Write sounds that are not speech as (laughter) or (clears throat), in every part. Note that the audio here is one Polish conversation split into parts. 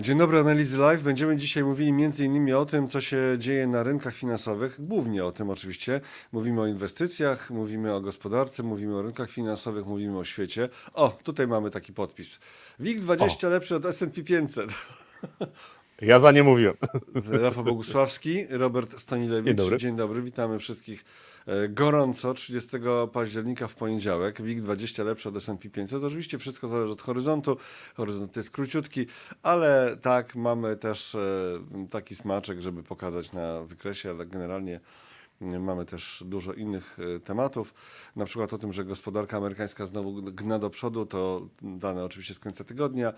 Dzień dobry, Analizy Live. Będziemy dzisiaj mówili m.in. o tym, co się dzieje na rynkach finansowych. Głównie o tym oczywiście. Mówimy o inwestycjach, mówimy o gospodarce, mówimy o rynkach finansowych, mówimy o świecie. O, tutaj mamy taki podpis. WIG20 lepszy od S&P 500. (laughs) Ja za nie mówiłem. (laughs) Rafał Bogusławski, Robert Stanilewicz. Dzień dobry. Dzień dobry, witamy wszystkich e, gorąco 30 października w poniedziałek. WIG20 lepszy od S&P 500. Oczywiście wszystko zależy od horyzontu. Horyzont jest króciutki, ale tak, mamy też e, taki smaczek, żeby pokazać na wykresie, ale generalnie e, Mamy też dużo innych tematów, na przykład o tym, że gospodarka amerykańska znowu gna do przodu, to dane oczywiście z końca tygodnia,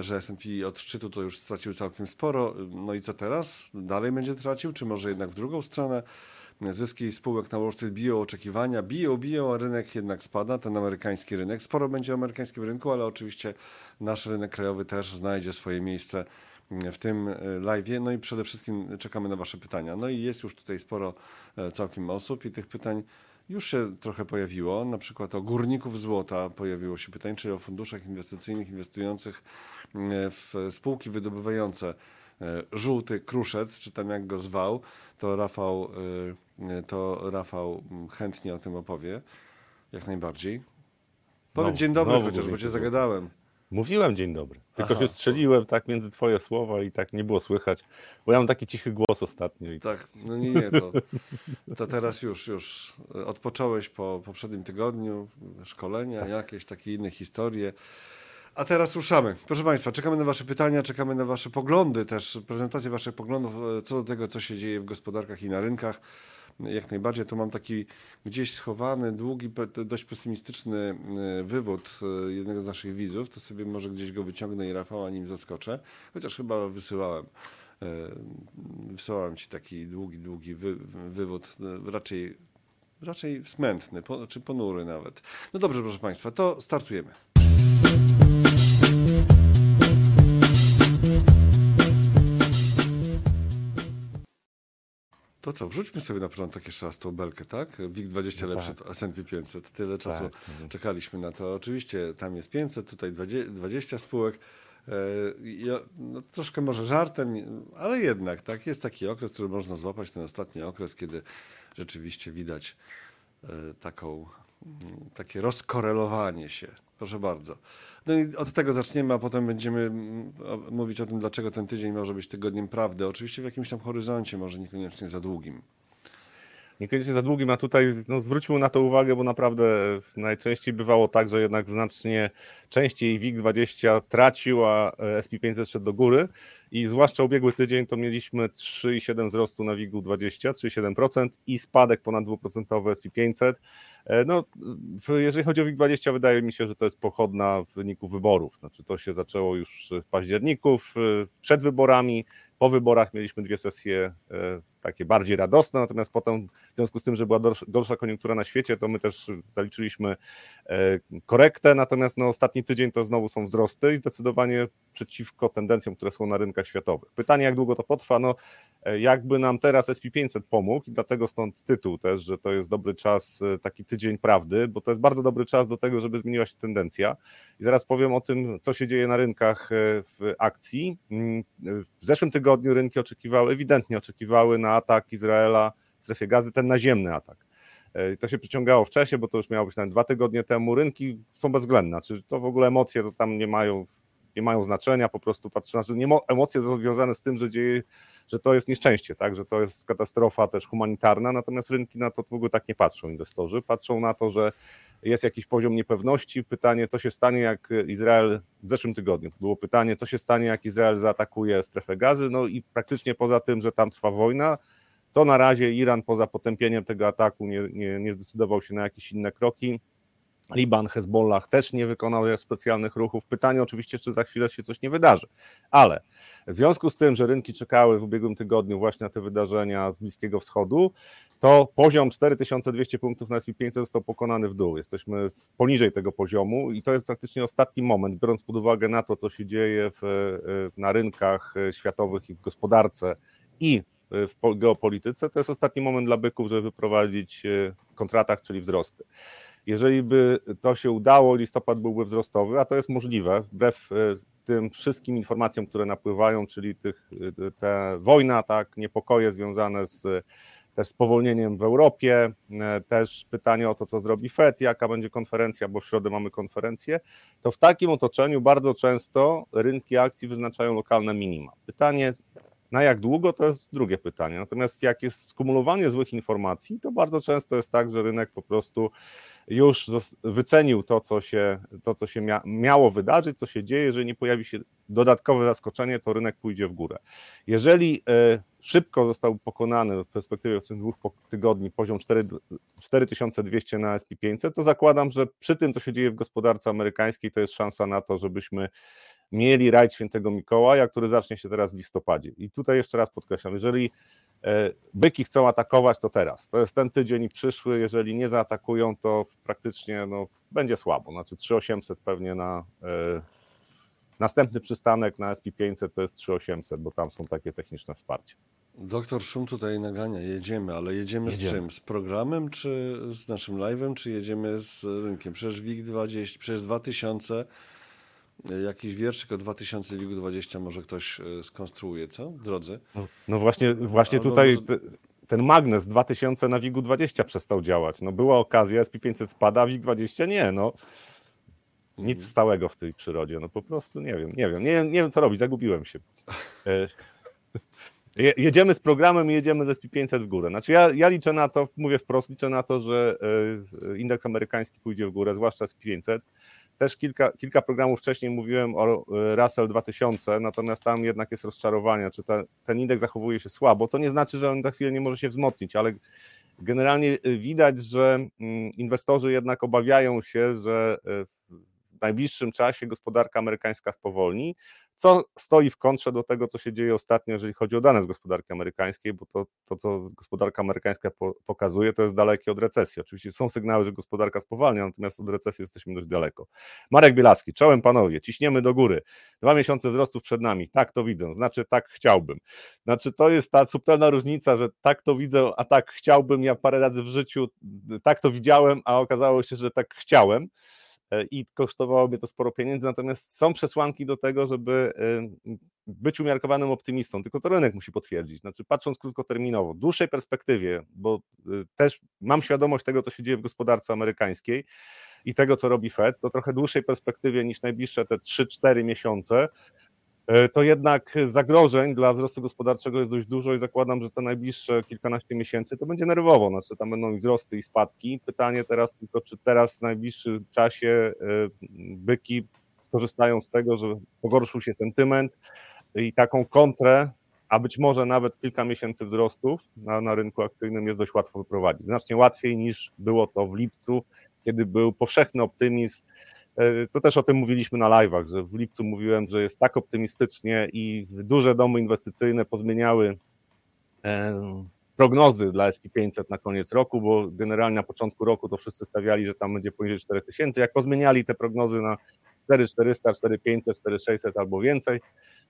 że S&P od szczytu to już stracił całkiem sporo. No i co teraz? Dalej będzie tracił, czy może jednak w drugą stronę? Zyski spółek na Wall Street biją oczekiwania, biją, biją, a rynek jednak spada, ten amerykański rynek. Sporo będzie o amerykańskim rynku, ale oczywiście nasz rynek krajowy też znajdzie swoje miejsce w tym live. No i przede wszystkim czekamy na Wasze pytania. No i jest już tutaj sporo e, całkiem osób i tych pytań już się trochę pojawiło. Na przykład o górników złota pojawiło się pytanie, czyli o funduszach inwestycyjnych inwestujących e, w spółki wydobywające e, żółty kruszec, czy tam jak go zwał, to Rafał, e, to Rafał chętnie o tym opowie. Jak najbardziej. Powiedz dzień dobry chociaż, bo cię zagadałem. Mówiłem dzień dobry. Tylko Aha. się strzeliłem tak między twoje słowa i tak nie było słychać, bo ja mam taki cichy głos ostatnio. I... Tak, no nie, nie, to, to teraz już, już odpocząłeś po poprzednim tygodniu, szkolenia, jakieś takie inne historie. A teraz ruszamy. Proszę Państwa, czekamy na Wasze pytania, czekamy na Wasze poglądy, też prezentację Waszych poglądów e, co do tego, co się dzieje w gospodarkach i na rynkach. Jak najbardziej, tu mam taki gdzieś schowany, długi, dość pesymistyczny e, wywód e, jednego z naszych widzów, to sobie może gdzieś go wyciągnę i Rafała nim zaskoczę, chociaż chyba wysyłałem. E, Wysyłałem Ci taki długi, długi wy, wywód, raczej, raczej smętny, po, czy ponury nawet. No dobrze, proszę Państwa, to startujemy. To co, wrzućmy sobie na początek jeszcze raz tą belkę, tak? WIG20 No lepszy tak. od S&P 500. Tyle czasu mhm. czekaliśmy na to. Oczywiście tam jest 500, tutaj 20, 20 spółek. E, Ja, no, troszkę może żartem, ale jednak, tak? Jest taki okres, który można złapać, ten ostatni okres, kiedy rzeczywiście widać e, taką, takie rozkorelowanie się. Proszę bardzo. No i od tego zaczniemy, a potem będziemy mm, mówić o tym, dlaczego ten tydzień może być tygodniem prawdy. Oczywiście w jakimś tam horyzoncie, może niekoniecznie za długim. Niekoniecznie za długim, a tutaj no, zwróćmy na to uwagę, bo naprawdę najczęściej bywało tak, że jednak znacznie częściej WIG20 tracił, a SP500 szedł do góry i zwłaszcza ubiegły tydzień to mieliśmy 3,7 wzrostu na WIG20, 3,7% i spadek ponad 2% SP500. E, No, jeżeli chodzi o WIG20, wydaje mi się, że to jest pochodna w wyniku wyborów. Znaczy, to się zaczęło już w październiku, przed wyborami. Po wyborach mieliśmy dwie sesje e, takie bardziej radosne, natomiast potem, w związku z tym, że była gorsza, koniunktura na świecie, to my też zaliczyliśmy e, korektę. Natomiast no, ostatni tydzień to znowu są wzrosty i zdecydowanie przeciwko tendencjom, które są na rynkach światowych. Pytanie, jak długo to potrwa? No, e, jakby nam teraz SP500 pomógł, i dlatego stąd tytuł też, że to jest dobry czas, taki tydzień prawdy, bo to jest bardzo dobry czas do tego, żeby zmieniła się tendencja. I zaraz powiem o tym, co się dzieje na rynkach w akcji. Mm, W zeszłym tygodniu rynki oczekiwały, ewidentnie oczekiwały na atak Izraela w strefie gazy, ten naziemny atak. E, To się przyciągało w czasie, bo to już miało być nawet dwa tygodnie temu. Rynki są bezwzględne, czy to w ogóle emocje to tam nie mają, nie mają znaczenia, po prostu patrzę, znaczy nie mo- emocje związane z tym, że dzieje, że to jest nieszczęście, tak, że to jest katastrofa też humanitarna, natomiast rynki na to w ogóle tak nie patrzą inwestorzy, patrzą na to, że jest jakiś poziom niepewności. Pytanie, co się stanie, jak Izrael w zeszłym tygodniu było pytanie, co się stanie, jak Izrael zaatakuje strefę gazy. No i praktycznie poza tym, że tam trwa wojna, to na razie Iran poza potępieniem tego ataku nie, nie, nie zdecydował się na jakieś inne kroki. Liban, Hezbollah też nie wykonał specjalnych ruchów. Pytanie oczywiście, czy za chwilę się coś nie wydarzy. Ale w związku z tym, że rynki czekały w ubiegłym tygodniu właśnie na te wydarzenia z Bliskiego Wschodu, to poziom 4200 punktów na SP500 został pokonany w dół. Jesteśmy poniżej tego poziomu i to jest praktycznie ostatni moment, biorąc pod uwagę na to, co się dzieje w, na rynkach światowych i w gospodarce i w po- geopolityce, to jest ostatni moment dla byków, żeby wyprowadzić e, kontratak, czyli wzrosty. Jeżeli by to się udało, listopad byłby wzrostowy, a to jest możliwe, wbrew e, tym wszystkim informacjom, które napływają, czyli tych, y, te wojna, tak, niepokoje związane z też spowolnieniem w Europie, też pytanie o to, co zrobi Fed, jaka będzie konferencja, bo w środę mamy konferencję, to w takim otoczeniu bardzo często rynki akcji wyznaczają lokalne minima. Pytanie, na jak długo, to jest drugie pytanie. Natomiast jak jest skumulowanie złych informacji, to bardzo często jest tak, że rynek po prostu już wycenił to, co się, to, co się mia miało wydarzyć, co się dzieje. Jeżeli nie pojawi się dodatkowe zaskoczenie, to rynek pójdzie w górę. Jeżeli e, szybko został pokonany w perspektywie tych dwóch tygodni poziom 4, 4200 na SP500, to zakładam, że przy tym, co się dzieje w gospodarce amerykańskiej, to jest szansa na to, żebyśmy mieli rajd świętego Mikołaja, który zacznie się teraz w listopadzie. I tutaj jeszcze raz podkreślam, jeżeli e, byki chcą atakować, to teraz. To jest ten tydzień i przyszły. Jeżeli nie zaatakują, to praktycznie no, będzie słabo. Znaczy 3800 pewnie na e, następny przystanek na SP500 to jest 3800, bo tam są takie techniczne wsparcie. Doktor Szum tutaj nagania, jedziemy, ale jedziemy, jedziemy. z czym? Z programem, czy z naszym live'em, czy jedziemy z rynkiem? Przecież WIG20, przecież 2000 Jakiś wierszyk o 2000 WIG 20 może ktoś e, skonstruuje, co? Drodzy. No, no właśnie, właśnie tutaj może... ten magnes 2000 na WIG 20 przestał działać. No była okazja, SP500 spada, a WIG 20 nie, no. Nic mhm. stałego w tej przyrodzie, no po prostu nie wiem, nie wiem, nie, nie wiem co robić, zagubiłem się. E, (laughs) jedziemy z programem i jedziemy z SP500 w górę. Znaczy ja, ja liczę na to, mówię wprost, liczę na to, że e, indeks amerykański pójdzie w górę, zwłaszcza SP500. Też kilka, kilka programów wcześniej mówiłem o e, Russell 2000, natomiast tam jednak jest rozczarowanie, czy ten indeks zachowuje się słabo, co nie znaczy, że on za chwilę nie może się wzmocnić, ale generalnie e, widać, że mm, inwestorzy jednak obawiają się, że e, w najbliższym czasie gospodarka amerykańska spowolni, co stoi w kontrze do tego, co się dzieje ostatnio, jeżeli chodzi o dane z gospodarki amerykańskiej, bo to, to co gospodarka amerykańska po, pokazuje, to jest dalekie od recesji. Oczywiście są sygnały, że gospodarka spowalnia, natomiast od recesji jesteśmy dość daleko. Marek Bielaski, czołem panowie, ciśniemy do góry. Dwa miesiące wzrostów przed nami, tak to widzę, znaczy tak chciałbym. Znaczy to jest ta subtelna różnica, że tak to widzę, a tak chciałbym. Ja parę razy w życiu tak to widziałem, a okazało się, że tak chciałem. E, i kosztowałoby to sporo pieniędzy, natomiast są przesłanki do tego, żeby być umiarkowanym optymistą, tylko to rynek musi potwierdzić. Znaczy, patrząc krótkoterminowo, w dłuższej perspektywie, bo y, też mam świadomość tego, co się dzieje w gospodarce amerykańskiej i tego, co robi Fed, to trochę dłuższej perspektywie niż najbliższe te 3-4 miesiące, E, to jednak zagrożeń dla wzrostu gospodarczego jest dość dużo i zakładam, że te najbliższe kilkanaście miesięcy to będzie nerwowo, znaczy tam będą i wzrosty i spadki. Pytanie teraz tylko, czy teraz w najbliższym czasie e, byki skorzystają z tego, że pogorszył się sentyment i taką kontrę, a być może nawet kilka miesięcy wzrostów na, na rynku akcyjnym jest dość łatwo wyprowadzić. Znacznie łatwiej niż było to w lipcu, kiedy był powszechny optymizm E, to też o tym mówiliśmy na live'ach, że w lipcu mówiłem, że jest tak optymistycznie i duże domy inwestycyjne pozmieniały e, prognozy dla SP500 na koniec roku, bo generalnie na początku roku to wszyscy stawiali, że tam będzie poniżej 4000. Jak pozmieniali te prognozy na 4400, 4500, 4600 albo więcej,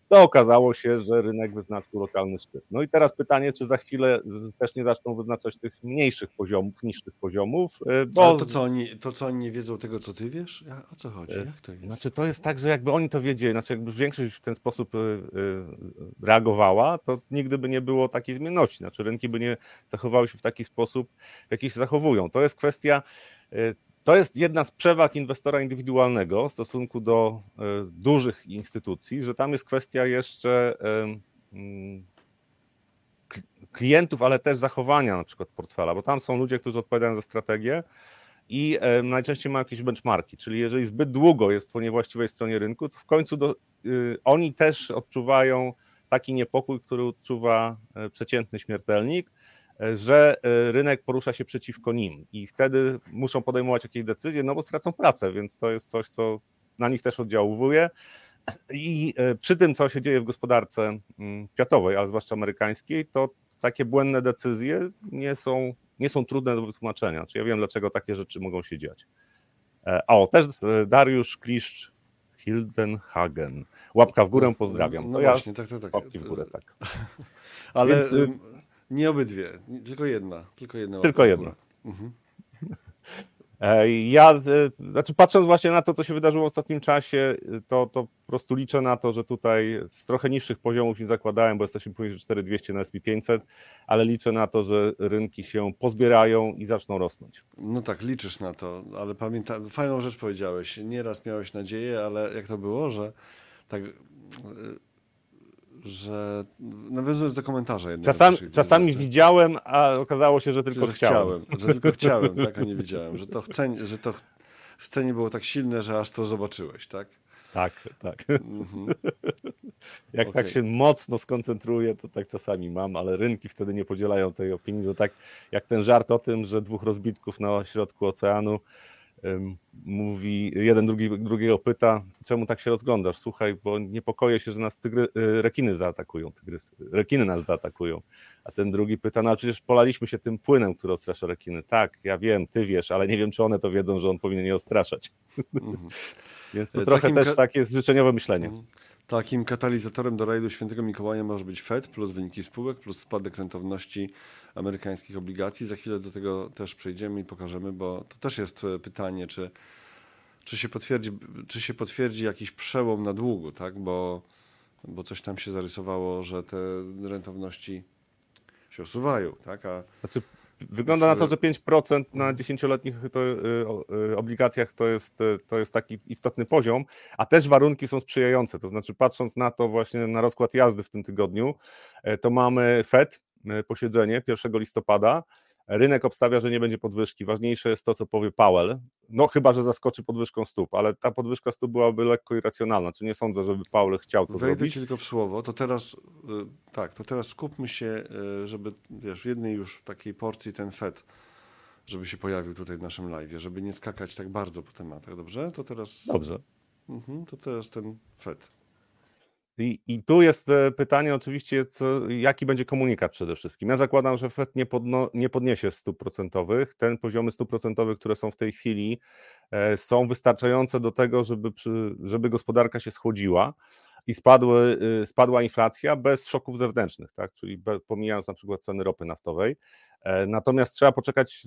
to okazało się, że rynek wyznaczył lokalny szczyt. No i teraz pytanie, czy za chwilę też nie zaczną wyznaczać tych mniejszych poziomów, niższych poziomów, e, bo... Ale to co, oni, to co oni nie wiedzą tego, co ty wiesz? O co chodzi? E, Jak to jest? Znaczy to jest tak, że jakby oni to wiedzieli, znaczy jakby większość w ten sposób e, reagowała, to nigdy by nie było takiej zmienności, znaczy rynki by nie zachowały się w taki sposób, w jaki się zachowują. To jest kwestia to jest jedna z przewag inwestora indywidualnego w stosunku do e, dużych instytucji, że tam jest kwestia jeszcze mm, klientów, ale też zachowania na przykład portfela, bo tam są ludzie, którzy odpowiadają za strategię i najczęściej mają jakieś benchmarki, czyli jeżeli zbyt długo jest po niewłaściwej stronie rynku, to w końcu do, y, oni też odczuwają taki niepokój, który odczuwa e, przeciętny śmiertelnik, że e, rynek porusza się przeciwko nim i wtedy muszą podejmować jakieś decyzje, no bo stracą pracę, więc to jest coś, co na nich też oddziałuje. I e, przy tym, co się dzieje w gospodarce mm, światowej, ale zwłaszcza amerykańskiej, to takie błędne decyzje nie są, nie są trudne do wytłumaczenia. Czy ja wiem, dlaczego takie rzeczy mogą się dziać. E, o, też Dariusz Kliszcz Hildenhagen. Łapka w górę, pozdrawiam. No, no ja właśnie, tak, tak, tak. Łapki w górę, tak. Ale Więc, nie obydwie, tylko jedna. Tylko jedna. Tylko jedna. Mhm. E, ja, e, znaczy patrząc właśnie na to, co się wydarzyło w ostatnim czasie, to, to po prostu liczę na to, że tutaj z trochę niższych poziomów niż zakładałem, bo jesteśmy poniżej 4200 na SP500, ale liczę na to, że rynki się pozbierają i zaczną rosnąć. No tak, liczysz na to, ale pamiętam, fajną rzecz powiedziałeś. Nieraz miałeś nadzieję, ale jak to było, że tak że nawiązując do komentarza jednego. Czasami, czasami widziałem, a okazało się, że tylko że chciałem. chciałem. Że tylko chciałem, tak, a nie widziałem. Że to, chce, że to chcenie było tak silne, że aż to zobaczyłeś, tak? Tak, tak. Mhm. (laughs) Jak okay. tak się mocno skoncentruję, to tak czasami mam, ale rynki wtedy nie podzielają tej opinii. To tak jak ten żart o tym, że dwóch rozbitków na środku oceanu mówi, jeden drugi, drugiego pyta, czemu tak się rozglądasz? Słuchaj, bo niepokoję się, że nas tygry, y, rekiny zaatakują, tygrysy, rekiny nas zaatakują. A ten drugi pyta, no przecież polaliśmy się tym płynem, który odstrasza rekiny. Tak, ja wiem, ty wiesz, ale nie wiem, czy one to wiedzą, że on powinien je odstraszać. Mhm. (laughs) Więc to e, trochę też takie życzeniowe myślenie. Mhm. Takim katalizatorem do rajdu świętego Mikołaja może być Fed plus wyniki spółek plus spadek rentowności amerykańskich obligacji. Za chwilę do tego też przejdziemy i pokażemy, bo to też jest e, pytanie, czy, czy, się, potwierdzi, czy się potwierdzi jakiś przełom na długu, tak? bo, bo coś tam się zarysowało, że te rentowności się osuwają. Tak? A znaczy, Wygląda na to, że 5% na 10-letnich to, y, y, obligacjach to jest, y, to jest taki istotny poziom, a też warunki są sprzyjające. To znaczy, patrząc na to właśnie na rozkład jazdy w tym tygodniu, to mamy FED, posiedzenie 1 listopada, Rynek obstawia, że nie będzie podwyżki. Ważniejsze jest to, co powie Powell. No chyba, że zaskoczy podwyżką stóp, ale ta podwyżka stóp byłaby lekko irracjonalna. Czy nie sądzę, żeby Powell chciał to Wejdę zrobić? ci tylko w słowo. To teraz, y, tak, to teraz skupmy się, y, żeby wiesz, w jednej już takiej porcji ten Fed, żeby się pojawił tutaj w naszym live, żeby nie skakać tak bardzo po tematach, dobrze? To teraz... Dobrze. Mhm, to teraz ten Fed. I, I, tu jest e, pytanie oczywiście, co, jaki będzie komunikat przede wszystkim. Ja zakładam, że FED nie, podno, nie podniesie stóp procentowych. Ten poziomy stóp procentowych, które są w tej chwili, e, są wystarczające do tego, żeby, przy, żeby gospodarka się schłodziła i spadły, y, spadła inflacja bez szoków zewnętrznych, tak? czyli pomijając na przykład ceny ropy naftowej. E, natomiast trzeba poczekać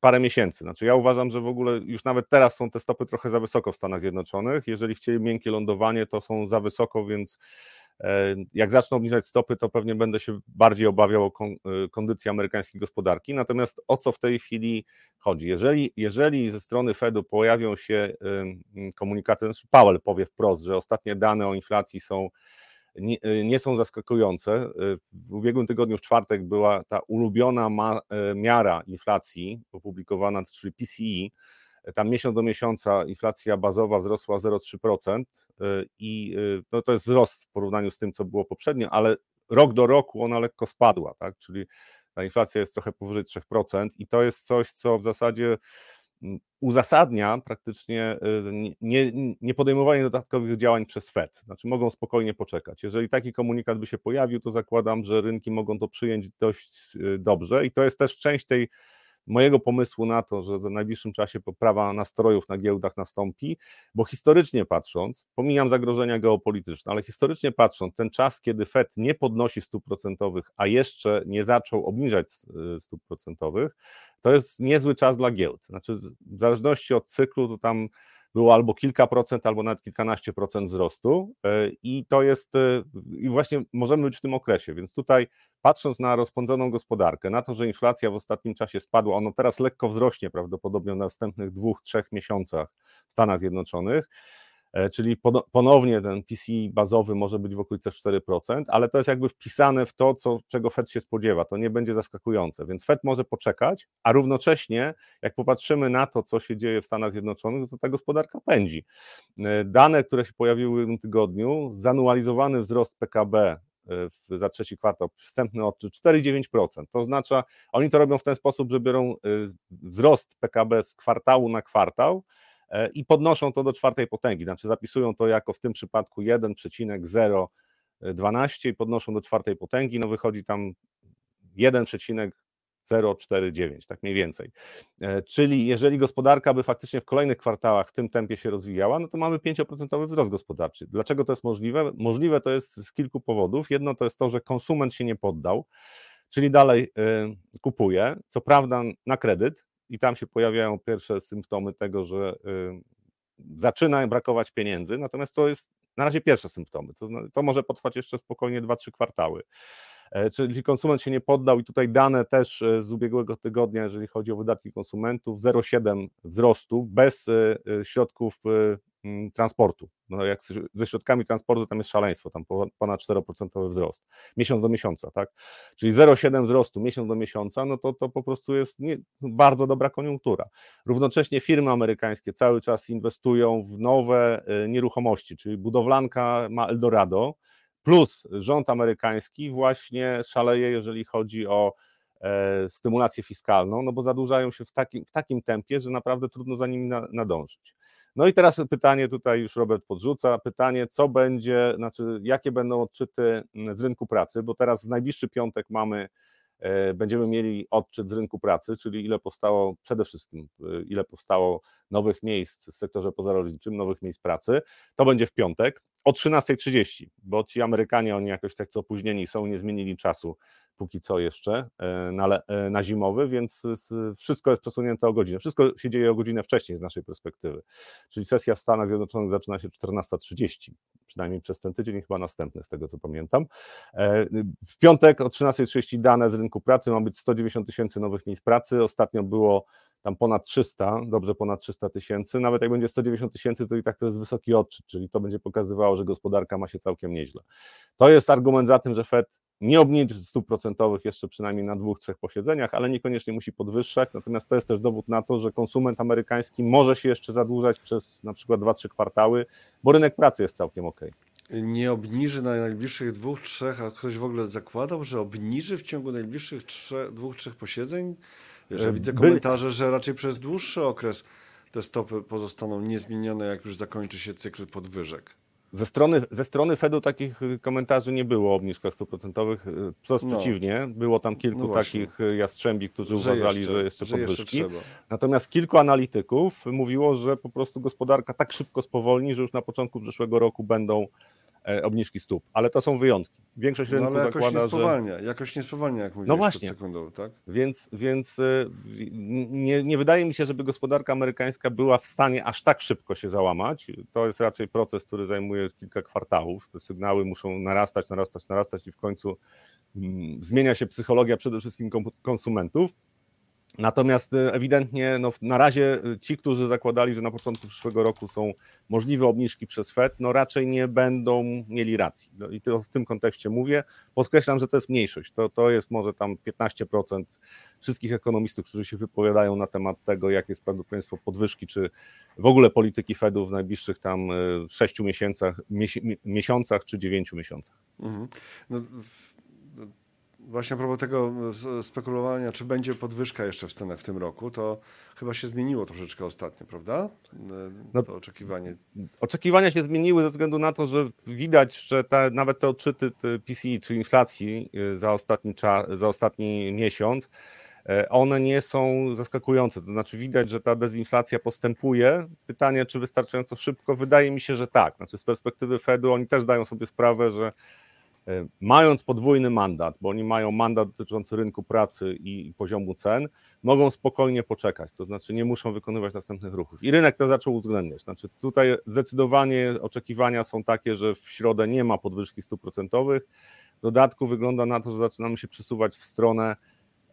parę miesięcy. Znaczy ja uważam, że w ogóle już nawet teraz są te stopy trochę za wysoko w Stanach Zjednoczonych. Jeżeli chcieli miękkie lądowanie, to są za wysoko, więc jak zaczną obniżać stopy, to pewnie będę się bardziej obawiał o e, kondycję amerykańskiej gospodarki. Natomiast o co w tej chwili chodzi? Jeżeli, jeżeli ze strony Fedu pojawią się komunikaty, znaczy Powell powie wprost, że ostatnie dane o inflacji są nie, y, nie, są zaskakujące. W ubiegłym tygodniu, w czwartek, była ta ulubiona ma, miara inflacji opublikowana, czyli PCE. Tam miesiąc do miesiąca inflacja bazowa wzrosła 0,3% i no to jest wzrost w porównaniu z tym, co było poprzednio, ale rok do roku ona lekko spadła, tak? czyli ta inflacja jest trochę powyżej 3% i to jest coś, co w zasadzie uzasadnia praktycznie y, nie, nie podejmowanie dodatkowych działań przez Fed. Znaczy mogą spokojnie poczekać. Jeżeli taki komunikat by się pojawił, to zakładam, że rynki mogą to przyjąć dość y, dobrze i to jest też część tej mojego pomysłu na to, że w najbliższym czasie poprawa nastrojów na giełdach nastąpi, bo historycznie patrząc, pomijam zagrożenia geopolityczne, ale historycznie patrząc, ten czas, kiedy Fed nie podnosi stóp procentowych, a jeszcze nie zaczął obniżać y, stóp procentowych, to jest niezły czas dla giełd. Znaczy, w zależności od cyklu, to tam było albo kilka procent, albo nawet kilkanaście procent wzrostu. E, i to jest, e, i właśnie możemy być w tym okresie, więc tutaj patrząc na rozpędzoną gospodarkę, na to, że inflacja w ostatnim czasie spadła, ono teraz lekko wzrośnie prawdopodobnie w następnych dwóch, trzech miesiącach w Stanach Zjednoczonych, czyli ponownie ten PCI bazowy może być w okolicach 4%, ale to jest jakby wpisane w to, co, czego Fed się spodziewa. To nie będzie zaskakujące, więc Fed może poczekać, a równocześnie, jak popatrzymy na to, co się dzieje w Stanach Zjednoczonych, to ta gospodarka pędzi. E, dane, które się pojawiły w tym tygodniu, zanualizowany wzrost PKB e, za trzeci kwartał, wstępny od 4,9%. To oznacza, oni to robią w ten sposób, że biorą wzrost PKB z kwartału na kwartał, E, i podnoszą to do czwartej potęgi, znaczy zapisują to jako w tym przypadku 1,012 i podnoszą do czwartej potęgi, no wychodzi tam 1,049, tak mniej więcej. E, czyli jeżeli gospodarka by faktycznie w kolejnych kwartałach w tym tempie się rozwijała, no to mamy 5% wzrost gospodarczy. Dlaczego to jest możliwe? Możliwe to jest z kilku powodów. Jedno to jest to, że konsument się nie poddał, czyli dalej e, kupuje, co prawda na kredyt, i tam się pojawiają pierwsze symptomy tego, że zaczyna brakować pieniędzy, natomiast to jest na razie pierwsze symptomy. To, to może potrwać jeszcze spokojnie 2-3 kwartały. E, czyli konsument się nie poddał i tutaj dane też e, z ubiegłego tygodnia, jeżeli chodzi o wydatki konsumentów, 0,7 wzrostu bez e, środków transportu. No jak ze środkami transportu tam jest szaleństwo, tam ponad 4% wzrost. Miesiąc do miesiąca, tak? Czyli 0,7 wzrostu miesiąc do miesiąca, no to, to po prostu jest nie, bardzo dobra koniunktura. Równocześnie firmy amerykańskie cały czas inwestują w nowe nieruchomości, czyli budowlanka ma Eldorado, Plus rząd amerykański właśnie szaleje, jeżeli chodzi o e, stymulację fiskalną, no bo zadłużają się w takim, w takim tempie, że naprawdę trudno za nimi na, nadążyć. No i teraz pytanie, tutaj już Robert podrzuca, pytanie, co będzie, znaczy jakie będą odczyty z rynku pracy, bo teraz w najbliższy piątek mamy E, będziemy mieli odczyt z rynku pracy, czyli ile powstało, przede wszystkim e, ile powstało nowych miejsc w sektorze pozarolniczym, nowych miejsc pracy. To będzie w piątek o 13.30, bo ci Amerykanie, oni jakoś tak co opóźnieni są, nie zmienili czasu póki co jeszcze e, na, na zimowy, więc wszystko jest przesunięte o godzinę. Wszystko się dzieje o godzinę wcześniej z naszej perspektywy. Czyli sesja w Stanach Zjednoczonych zaczyna się 14.30, przynajmniej przez ten tydzień, chyba następny, z tego co pamiętam. W piątek o 13.30 dane z rynku pracy ma być 190 tysięcy nowych miejsc pracy. Ostatnio było tam ponad 300, dobrze ponad 300 tysięcy. Nawet jak będzie 190 tysięcy, to i tak to jest wysoki odczyt, czyli to będzie pokazywało, że gospodarka ma się całkiem nieźle. To jest argument za tym, że Fed nie obniży stóp procentowych jeszcze przynajmniej na dwóch, trzech posiedzeniach, ale niekoniecznie musi podwyższać. Natomiast to jest też dowód na to, że konsument amerykański może się jeszcze zadłużać przez na przykład 2-3 kwartały, bo rynek pracy jest całkiem ok nie obniży na najbliższych dwóch, trzech, a ktoś w ogóle zakładał, że obniży w ciągu najbliższych trzech, dwóch, trzech posiedzeń? Wiesz, ja e, widzę komentarze, że raczej przez dłuższy okres te stopy pozostaną niezmienione, jak już zakończy się cykl podwyżek. Ze strony, ze strony Fedu takich komentarzy nie było o obniżkach stuprocentowych, wprost no. przeciwnie, było tam kilku no takich jastrzębi, którzy że uważali, jeszcze, że jeszcze że podwyżki. Jeszcze Natomiast kilku analityków mówiło, że po prostu gospodarka tak szybko spowolni, że już na początku przyszłego roku będą obniżki stóp, ale to są wyjątki. Większość no, rynku no, ale jakoś zakłada, nie spowalnia, że... jakoś nie spowalnia, jak mówiłeś no właśnie. sekundą, tak? Więc, więc e, nie, nie wydaje mi się, żeby gospodarka amerykańska była w stanie aż tak szybko się załamać. To jest raczej proces, który zajmuje kilka kwartałów. Te sygnały muszą narastać, narastać, narastać i w końcu mm, zmienia się psychologia przede wszystkim konsumentów Natomiast y, ewidentnie no, na razie y, ci, którzy zakładali, że na początku przyszłego roku są możliwe obniżki przez Fed, no raczej nie będą mieli racji. No, I to w tym kontekście mówię. Podkreślam, że to jest mniejszość. To, to jest może tam 15% wszystkich ekonomistów, którzy się wypowiadają na temat tego, jakie jest prawdopodobieństwo podwyżki, czy w ogóle polityki Fedu w najbliższych tam 6 y, miesiącach, miesiącach czy 9 miesiącach. Mhm. No, Właśnie a propos tego e, spekulowania, czy będzie podwyżka jeszcze w Stanach w tym roku, to chyba się zmieniło troszeczkę ostatnio, prawda? E, no, to oczekiwanie. Oczekiwania się zmieniły ze względu na to, że widać, że te, nawet te odczyty te PCI, czyli inflacji e, za ostatni, czas, za ostatni miesiąc, one nie są zaskakujące. To znaczy widać, że ta dezinflacja postępuje. Pytanie, czy wystarczająco szybko? Wydaje mi się, że tak. Znaczy z perspektywy Fedu oni też zdają sobie sprawę, że mając podwójny mandat, bo oni mają mandat dotyczący rynku pracy i poziomu cen, mogą spokojnie poczekać, to znaczy nie muszą wykonywać następnych ruchów. I rynek to zaczął uwzględniać. Znaczy tutaj zdecydowanie oczekiwania są takie, że w środę nie ma podwyżki stóp procentowych. W dodatku wygląda na to, że zaczynamy się przesuwać w stronę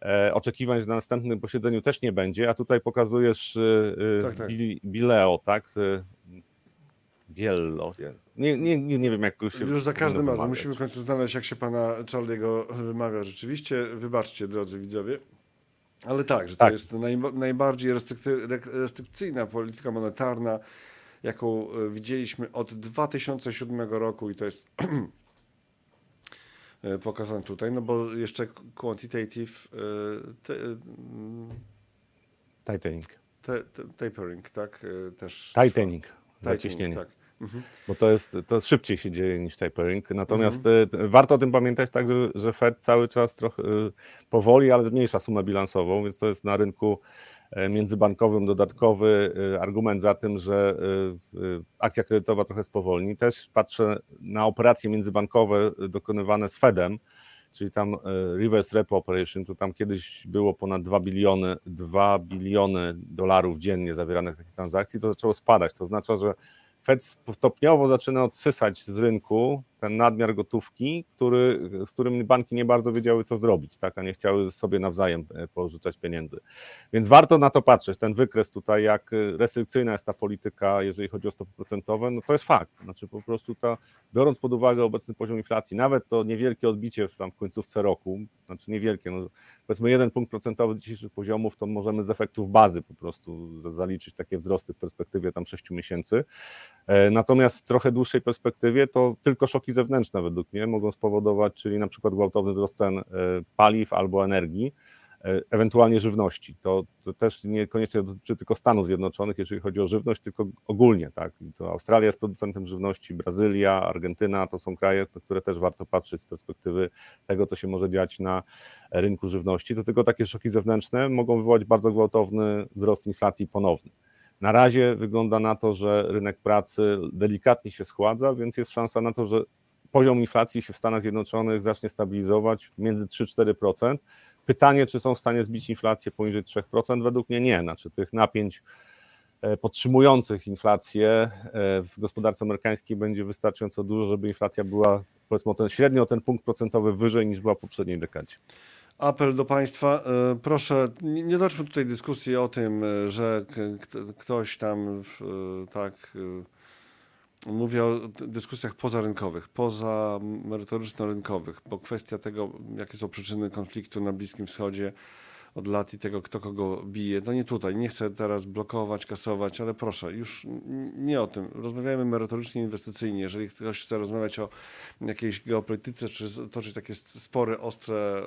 e, oczekiwań, że na następnym posiedzeniu też nie będzie, a tutaj pokazujesz e, tak, tak. Bileo, tak? Biello. Nie, nie, nie, nie wiem, jak się. Już za każdym razem musimy w końcu znaleźć, jak się pana Charlie'ego wymawia rzeczywiście. Wybaczcie, drodzy widzowie. Ale tak, że to tak. jest naj, najbardziej restrykcyjna polityka monetarna, jaką e, widzieliśmy od 2007 roku i to jest (clears throat) e, pokazane tutaj, no bo jeszcze quantitative e, te, tightening. Te, te, tapering, tak? Też. Tightening. Zaciśnienie. Tak. Mhm. Bo to jest, to szybciej się dzieje niż tapering. Natomiast mhm. E, warto o tym pamiętać tak, że, Fed cały czas trochę e, powoli, ale zmniejsza sumę bilansową, więc to jest na rynku e, międzybankowym dodatkowy argument za tym, że akcja kredytowa trochę spowolni. Też patrzę na operacje międzybankowe dokonywane z Fedem, czyli tam reverse repo operation, to tam kiedyś było ponad 2 biliony, 2 biliony dolarów dziennie zawieranych takich transakcji, to zaczęło spadać. To oznacza, że Fed stopniowo zaczyna odsysać z rynku ten nadmiar gotówki, który, z którym banki nie bardzo wiedziały, co zrobić, tak, a nie chciały sobie nawzajem e, pożyczać pieniędzy. Więc warto na to patrzeć. Ten wykres tutaj, jak restrykcyjna jest ta polityka, jeżeli chodzi o stopy procentowe, no to jest fakt. Znaczy po prostu ta, biorąc pod uwagę obecny poziom inflacji, nawet to niewielkie odbicie w, tam w końcówce roku, znaczy niewielkie, no powiedzmy jeden punkt procentowy z dzisiejszych poziomów, to możemy z efektów bazy po prostu zaliczyć takie wzrosty w perspektywie tam 6 miesięcy. E, natomiast w trochę dłuższej perspektywie to tylko szoki zewnętrzne według mnie mogą spowodować, czyli na przykład gwałtowny wzrost cen e, paliw albo energii, e, ewentualnie żywności. To, to, też niekoniecznie dotyczy tylko Stanów Zjednoczonych, jeżeli chodzi o żywność, tylko ogólnie. Tak? I to Australia jest producentem żywności, Brazylia, Argentyna to są kraje, na które też warto patrzeć z perspektywy tego, co się może dziać na rynku żywności. To tylko takie szoki zewnętrzne mogą wywołać bardzo gwałtowny wzrost inflacji ponowny. Na razie wygląda na to, że rynek pracy delikatnie się schładza, więc jest szansa na to, że poziom inflacji się w Stanach Zjednoczonych zacznie stabilizować między 3-4%. Pytanie, czy są w stanie zbić inflację poniżej 3%? Według mnie nie. Znaczy tych napięć e, podtrzymujących inflację e, w gospodarce amerykańskiej będzie wystarczająco dużo, żeby inflacja była powiedzmy o ten punkt procentowy wyżej niż była w poprzedniej dekadzie apel do Państwa. E, proszę, nie doczmy tutaj dyskusji o tym, że ktoś tam tak mówię o dyskusjach pozarynkowych, poza merytoryczno-rynkowych, bo kwestia tego, jakie są przyczyny konfliktu na Bliskim Wschodzie, od lat i tego, kto kogo bije. No nie tutaj, nie chcę teraz blokować, kasować, ale proszę, już nie o tym. Rozmawiajmy merytorycznie, inwestycyjnie. Jeżeli ktoś chce rozmawiać o jakiejś geopolityce, czy toczyć takie spory ostre,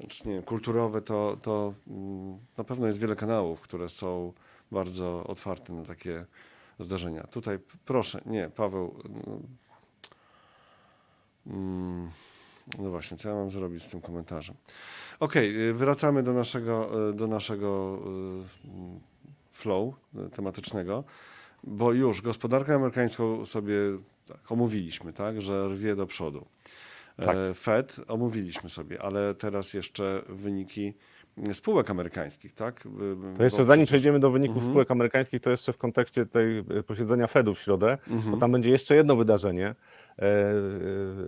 e, czy nie wiem, kulturowe, to, to mm, na pewno jest wiele kanałów, które są bardzo otwarte na takie zdarzenia. Tutaj proszę, nie, Paweł. Mm, no właśnie, co ja mam zrobić z tym komentarzem? Okej, okay, wracamy do naszego, do naszego y, flow tematycznego, bo już gospodarkę amerykańską sobie tak, omówiliśmy, tak, że rwie do przodu. Tak. E, Fed omówiliśmy sobie, ale teraz jeszcze wyniki spółek amerykańskich, tak? To jeszcze zanim przejdziemy do wyników mhm. spółek amerykańskich, to jeszcze w kontekście tej e, posiedzenia Fedu w środę, mhm. bo tam będzie jeszcze jedno wydarzenie. E, e,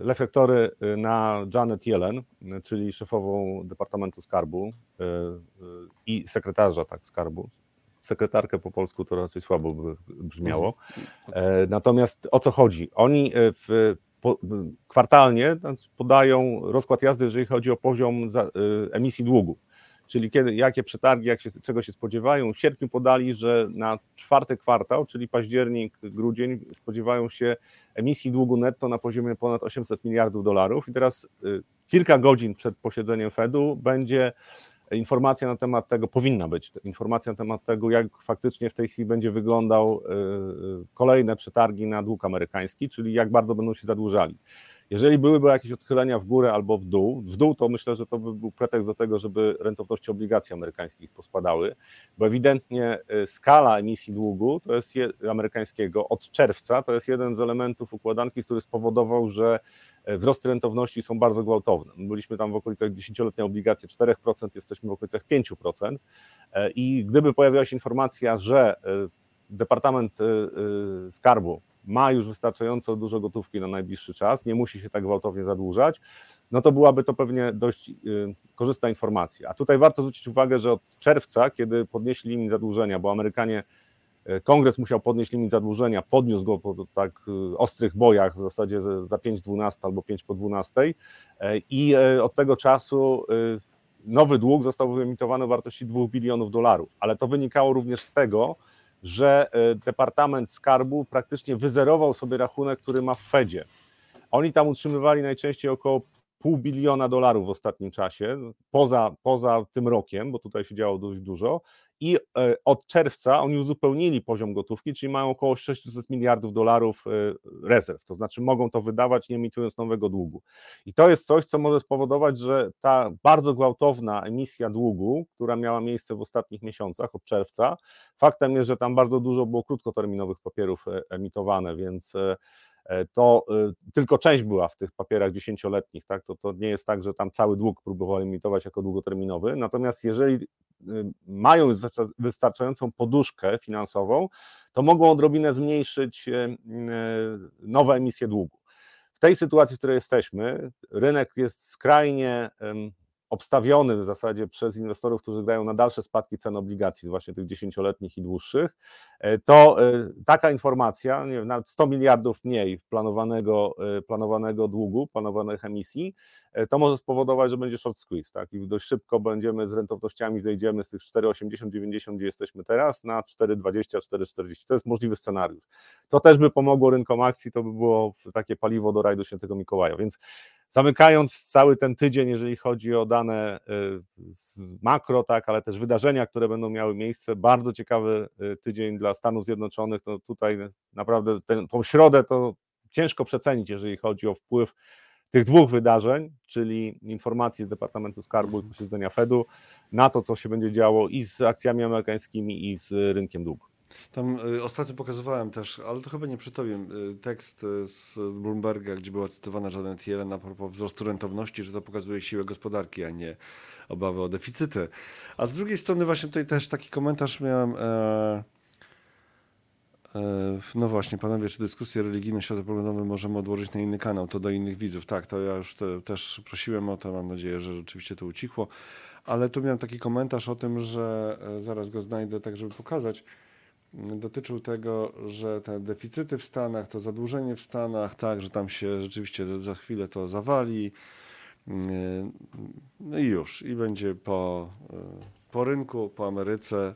reflektory na Janet Yellen, czyli szefową Departamentu Skarbu i sekretarza tak skarbu. Sekretarkę po polsku to raczej słabo by brzmiało. Mhm. Natomiast o co chodzi? Oni w kwartalnie podają rozkład jazdy, jeżeli chodzi o poziom emisji długu czyli kiedy, jakie przetargi, jak się, czego się spodziewają. W sierpniu podali, że na czwarty kwartał, czyli październik, grudzień, spodziewają się emisji długu netto na poziomie ponad 800 miliardów dolarów. I teraz y, kilka godzin przed posiedzeniem Fedu będzie informacja na temat tego, powinna być informacja na temat tego, jak faktycznie w tej chwili będzie wyglądał y, y, kolejne przetargi na dług amerykański, czyli jak bardzo będą się zadłużali. Jeżeli byłyby jakieś odchylenia w górę albo w dół, w dół to myślę, że to by był pretekst do tego, żeby rentowności obligacji amerykańskich pospadały, bo ewidentnie y, skala emisji długu to jest je, amerykańskiego od czerwca to jest jeden z elementów układanki, który spowodował, że y, wzrosty rentowności są bardzo gwałtowne. Byliśmy tam w okolicach 10-letniej obligacji 4%, jesteśmy w okolicach 5%. Y, I gdyby pojawiła się informacja, że Departament Skarbu ma już wystarczająco dużo gotówki na najbliższy czas, nie musi się tak gwałtownie zadłużać, no to byłaby to pewnie dość y, korzystna informacja. A tutaj warto zwrócić uwagę, że od czerwca, kiedy podnieśli limit zadłużenia, bo Amerykanie, y, kongres musiał podnieść limit zadłużenia, podniósł go po tak y, ostrych bojach, w zasadzie za 5,12 albo 5 po 12 i od tego czasu nowy dług został wyemitowany o wartości 2 bilionów dolarów, ale to wynikało również z tego, że e, Departament Skarbu praktycznie wyzerował sobie rachunek, który ma w Fedzie. Oni tam utrzymywali najczęściej około pół biliona dolarów w ostatnim czasie, poza, poza tym rokiem, bo tutaj się działo dość dużo, i e, od czerwca oni uzupełnili poziom gotówki, czyli mają około 600 miliardów dolarów e, rezerw, to znaczy mogą to wydawać nie emitując nowego długu. I to jest coś, co może spowodować, że ta bardzo gwałtowna emisja długu, która miała miejsce w ostatnich miesiącach od czerwca, faktem jest, że tam bardzo dużo było krótkoterminowych papierów emitowane, więc to tylko część była w tych papierach dziesięcioletnich, tak? To, to nie jest tak, że tam cały dług próbowali emitować jako długoterminowy. Natomiast jeżeli mają wystarczającą poduszkę finansową, to mogą odrobinę zmniejszyć nowe emisje długu. W tej sytuacji, w której jesteśmy, rynek jest skrajnie obstawiony w zasadzie przez inwestorów, którzy grają na dalsze spadki cen obligacji, właśnie tych dziesięcioletnich i dłuższych, e, to e, taka informacja, nie wiem, nawet 100 miliardów mniej planowanego, e, planowanego długu, planowanych emisji, to może spowodować, że będzie short squeeze, tak? I dość szybko będziemy z rentownościami zejdziemy z tych 4,80, 90, gdzie jesteśmy teraz, na 4,20, 4,40. To jest możliwy scenariusz. To też by pomogło rynkom akcji, to by było takie paliwo do rajdu świętego Mikołaja. Więc zamykając cały ten tydzień, jeżeli chodzi o dane z makro, tak, ale też wydarzenia, które będą miały miejsce, bardzo ciekawy tydzień dla Stanów Zjednoczonych. No tutaj naprawdę ten, tą środę to ciężko przecenić, jeżeli chodzi o wpływ tych dwóch wydarzeń, czyli informacji z Departamentu Skarbu i posiedzenia Fedu, na to, co się będzie działo i z akcjami amerykańskimi, i z rynkiem długu. Tam y, ostatnio pokazywałem też, ale to chyba nie przy tobie, y, tekst y, z Bloomberga, gdzie była cytowana Janet Yellen a propos wzrostu rentowności, że to pokazuje siłę gospodarki, a nie obawy o deficyty. A z drugiej strony właśnie tutaj też taki komentarz miałem. E, no właśnie, panowie, czy dyskusję religijną światopoglądową możemy odłożyć na inny kanał, to do innych widzów. Tak, to ja już te, też prosiłem o to, mam nadzieję, że rzeczywiście to ucichło. Ale tu miałem taki komentarz o tym, że e, zaraz go znajdę tak, żeby pokazać dotyczył tego, że te deficyty w Stanach, to zadłużenie w Stanach, tak, że tam się rzeczywiście za chwilę to zawali. No i już, i będzie po, po rynku, po Ameryce.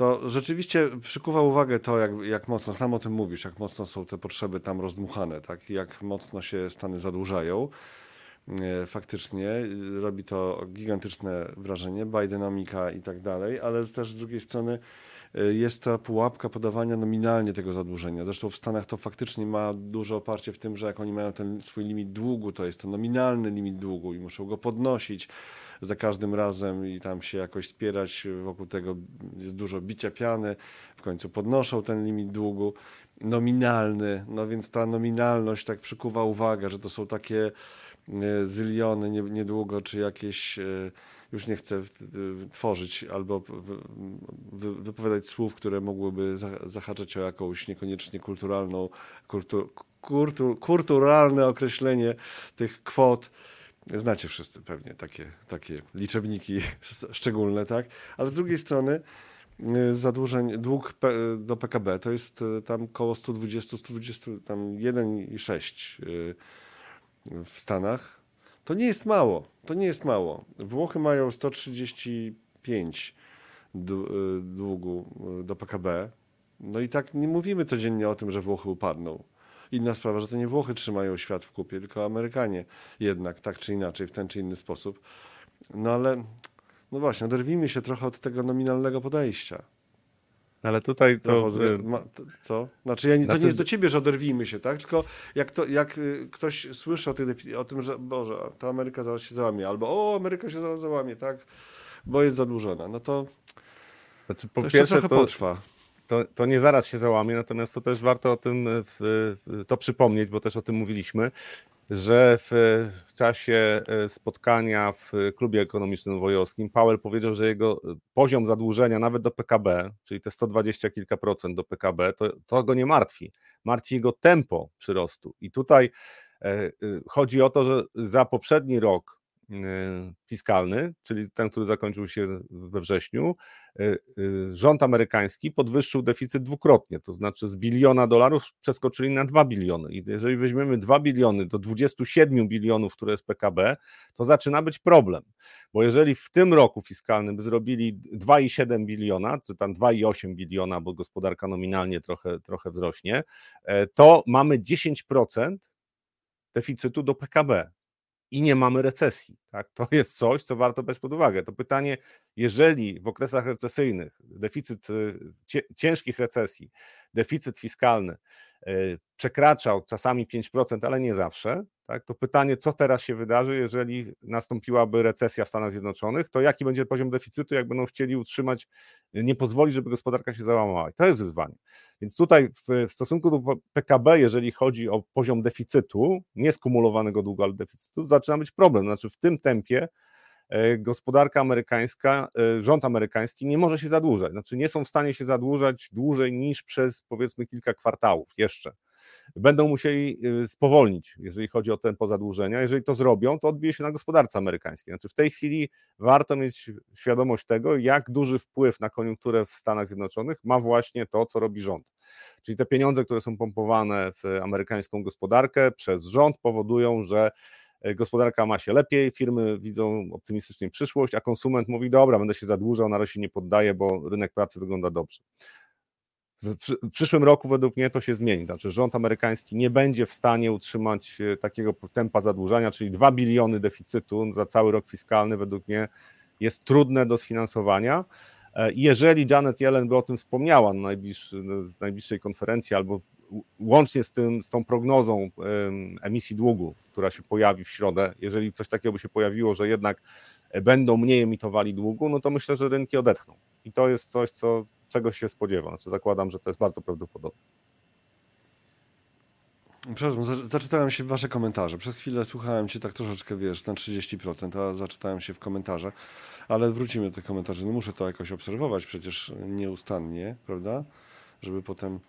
To rzeczywiście przykuwa uwagę to, jak, jak mocno, sam o tym mówisz, jak mocno są te potrzeby tam rozdmuchane, tak, jak mocno się Stany zadłużają. Faktycznie robi to gigantyczne wrażenie, Bidenomika i tak dalej, ale też z drugiej strony Y, jest ta pułapka podawania nominalnie tego zadłużenia. Zresztą w Stanach to faktycznie ma duże oparcie w tym, że jak oni mają ten swój limit długu, to jest to nominalny limit długu i muszą go podnosić za każdym razem i tam się jakoś spierać wokół tego jest dużo bicia piany, w końcu podnoszą ten limit długu nominalny, no więc ta nominalność tak przykuwa uwagę, że to są takie y, zyliony niedługo, czy jakieś y, już nie chcę tworzyć albo wypowiadać słów, które mogłyby zahaczać o jakąś niekoniecznie kulturalną, kultur, kultur, kulturalne określenie tych kwot. Znacie wszyscy pewnie takie, takie liczebniki (laughs) szczególne, tak? Ale z drugiej strony y, zadłużeń, dług do PKB to jest y, tam koło 120, 120, tam 1,6 y, w Stanach, to nie jest mało. To nie jest mało. Włochy mają 135 y, długu do PKB. No i tak nie mówimy codziennie o tym, że Włochy upadną. Inna sprawa, że to nie Włochy trzymają świat w kupie, tylko Amerykanie jednak, tak czy inaczej, w ten czy inny sposób. No ale, no właśnie, oderwijmy się trochę od tego nominalnego podejścia. Ale tutaj to... Ma, co? Znaczy, ja, to znaczy... nie jest do ciebie, że oderwijmy się, tak? Tylko jak, to, jak y, ktoś słyszy o, tej, o tym, że Boże, ta Ameryka zaraz się załamie, albo o, Ameryka się zaraz załamie, tak? Bo jest zadłużona. No to, znaczy, po to pierwsze, to, potrwa. To, to nie zaraz się załamie, natomiast to też warto o tym w, to przypomnieć, bo też o tym mówiliśmy, że w, w, czasie e, spotkania w klubie ekonomicznym nowojorskiej Powell powiedział, że jego e, poziom zadłużenia nawet do PKB, czyli te 120 kilka procent do PKB, to, to go nie martwi. Martwi jego tempo przyrostu. I tutaj e, chodzi o to, że za poprzedni rok E, fiskalny, czyli ten, który zakończył się we wrześniu, e, e, rząd amerykański podwyższył deficyt dwukrotnie, to znaczy z biliona dolarów przeskoczyli na 2 biliony. I jeżeli weźmiemy 2 biliony do 27 bilionów, które jest PKB, to zaczyna być problem, bo jeżeli w tym roku fiskalnym by zrobili 2,7 biliona, czy tam 2,8 biliona, bo gospodarka nominalnie trochę, trochę wzrośnie, to mamy 10% deficytu do PKB i nie mamy recesji. Tak? To jest coś, co warto brać pod uwagę. To pytanie, jeżeli w okresach recesyjnych deficyt y, ciężkich recesji, deficyt fiskalny y, przekraczał czasami 5%, ale nie zawsze, tak, to pytanie, co teraz się wydarzy, jeżeli nastąpiłaby recesja w Stanach Zjednoczonych, to jaki będzie poziom deficytu, jak będą chcieli utrzymać, nie pozwolić, żeby gospodarka się załamała. I to jest wyzwanie. Więc tutaj w, w stosunku do PKB, jeżeli chodzi o poziom deficytu, nie skumulowanego długu, ale deficytu, zaczyna być problem. Znaczy w tym tempie e, gospodarka amerykańska, e, rząd amerykański nie może się zadłużać. Znaczy nie są w stanie się zadłużać dłużej niż przez powiedzmy kilka kwartałów jeszcze będą musieli y, spowolnić, jeżeli chodzi o tempo zadłużenia. Jeżeli to zrobią, to odbije się na gospodarce amerykańskiej. Znaczy w tej chwili warto mieć świadomość tego, jak duży wpływ na koniunkturę w Stanach Zjednoczonych ma właśnie to, co robi rząd. Czyli te pieniądze, które są pompowane w amerykańską gospodarkę przez rząd, powodują, że y, gospodarka ma się lepiej, firmy widzą optymistycznie przyszłość, a konsument mówi: Dobra, będę się zadłużał, na razie nie poddaję, bo rynek pracy wygląda dobrze. W przyszłym roku według mnie to się zmieni. Znaczy, rząd amerykański nie będzie w stanie utrzymać e, takiego tempa zadłużania, czyli 2 biliony deficytu za cały rok fiskalny, według mnie jest trudne do sfinansowania. E, jeżeli Janet Yellen by o tym wspomniała na, na najbliższej konferencji albo łącznie z, tym, z tą prognozą emisji długu, która się pojawi w środę, jeżeli coś takiego by się pojawiło, że jednak będą mniej emitowali długu, no to myślę, że rynki odetchną. I to jest coś, co czegoś się spodziewam. Znaczy zakładam, że to jest bardzo prawdopodobne. Przepraszam, zaczytałem się w wasze komentarze. Przez chwilę słuchałem cię tak troszeczkę, wiesz, na 30%, a zaczytałem się w komentarzach, ale wrócimy do tych komentarzy. No muszę to jakoś obserwować przecież nieustannie, prawda? Żeby potem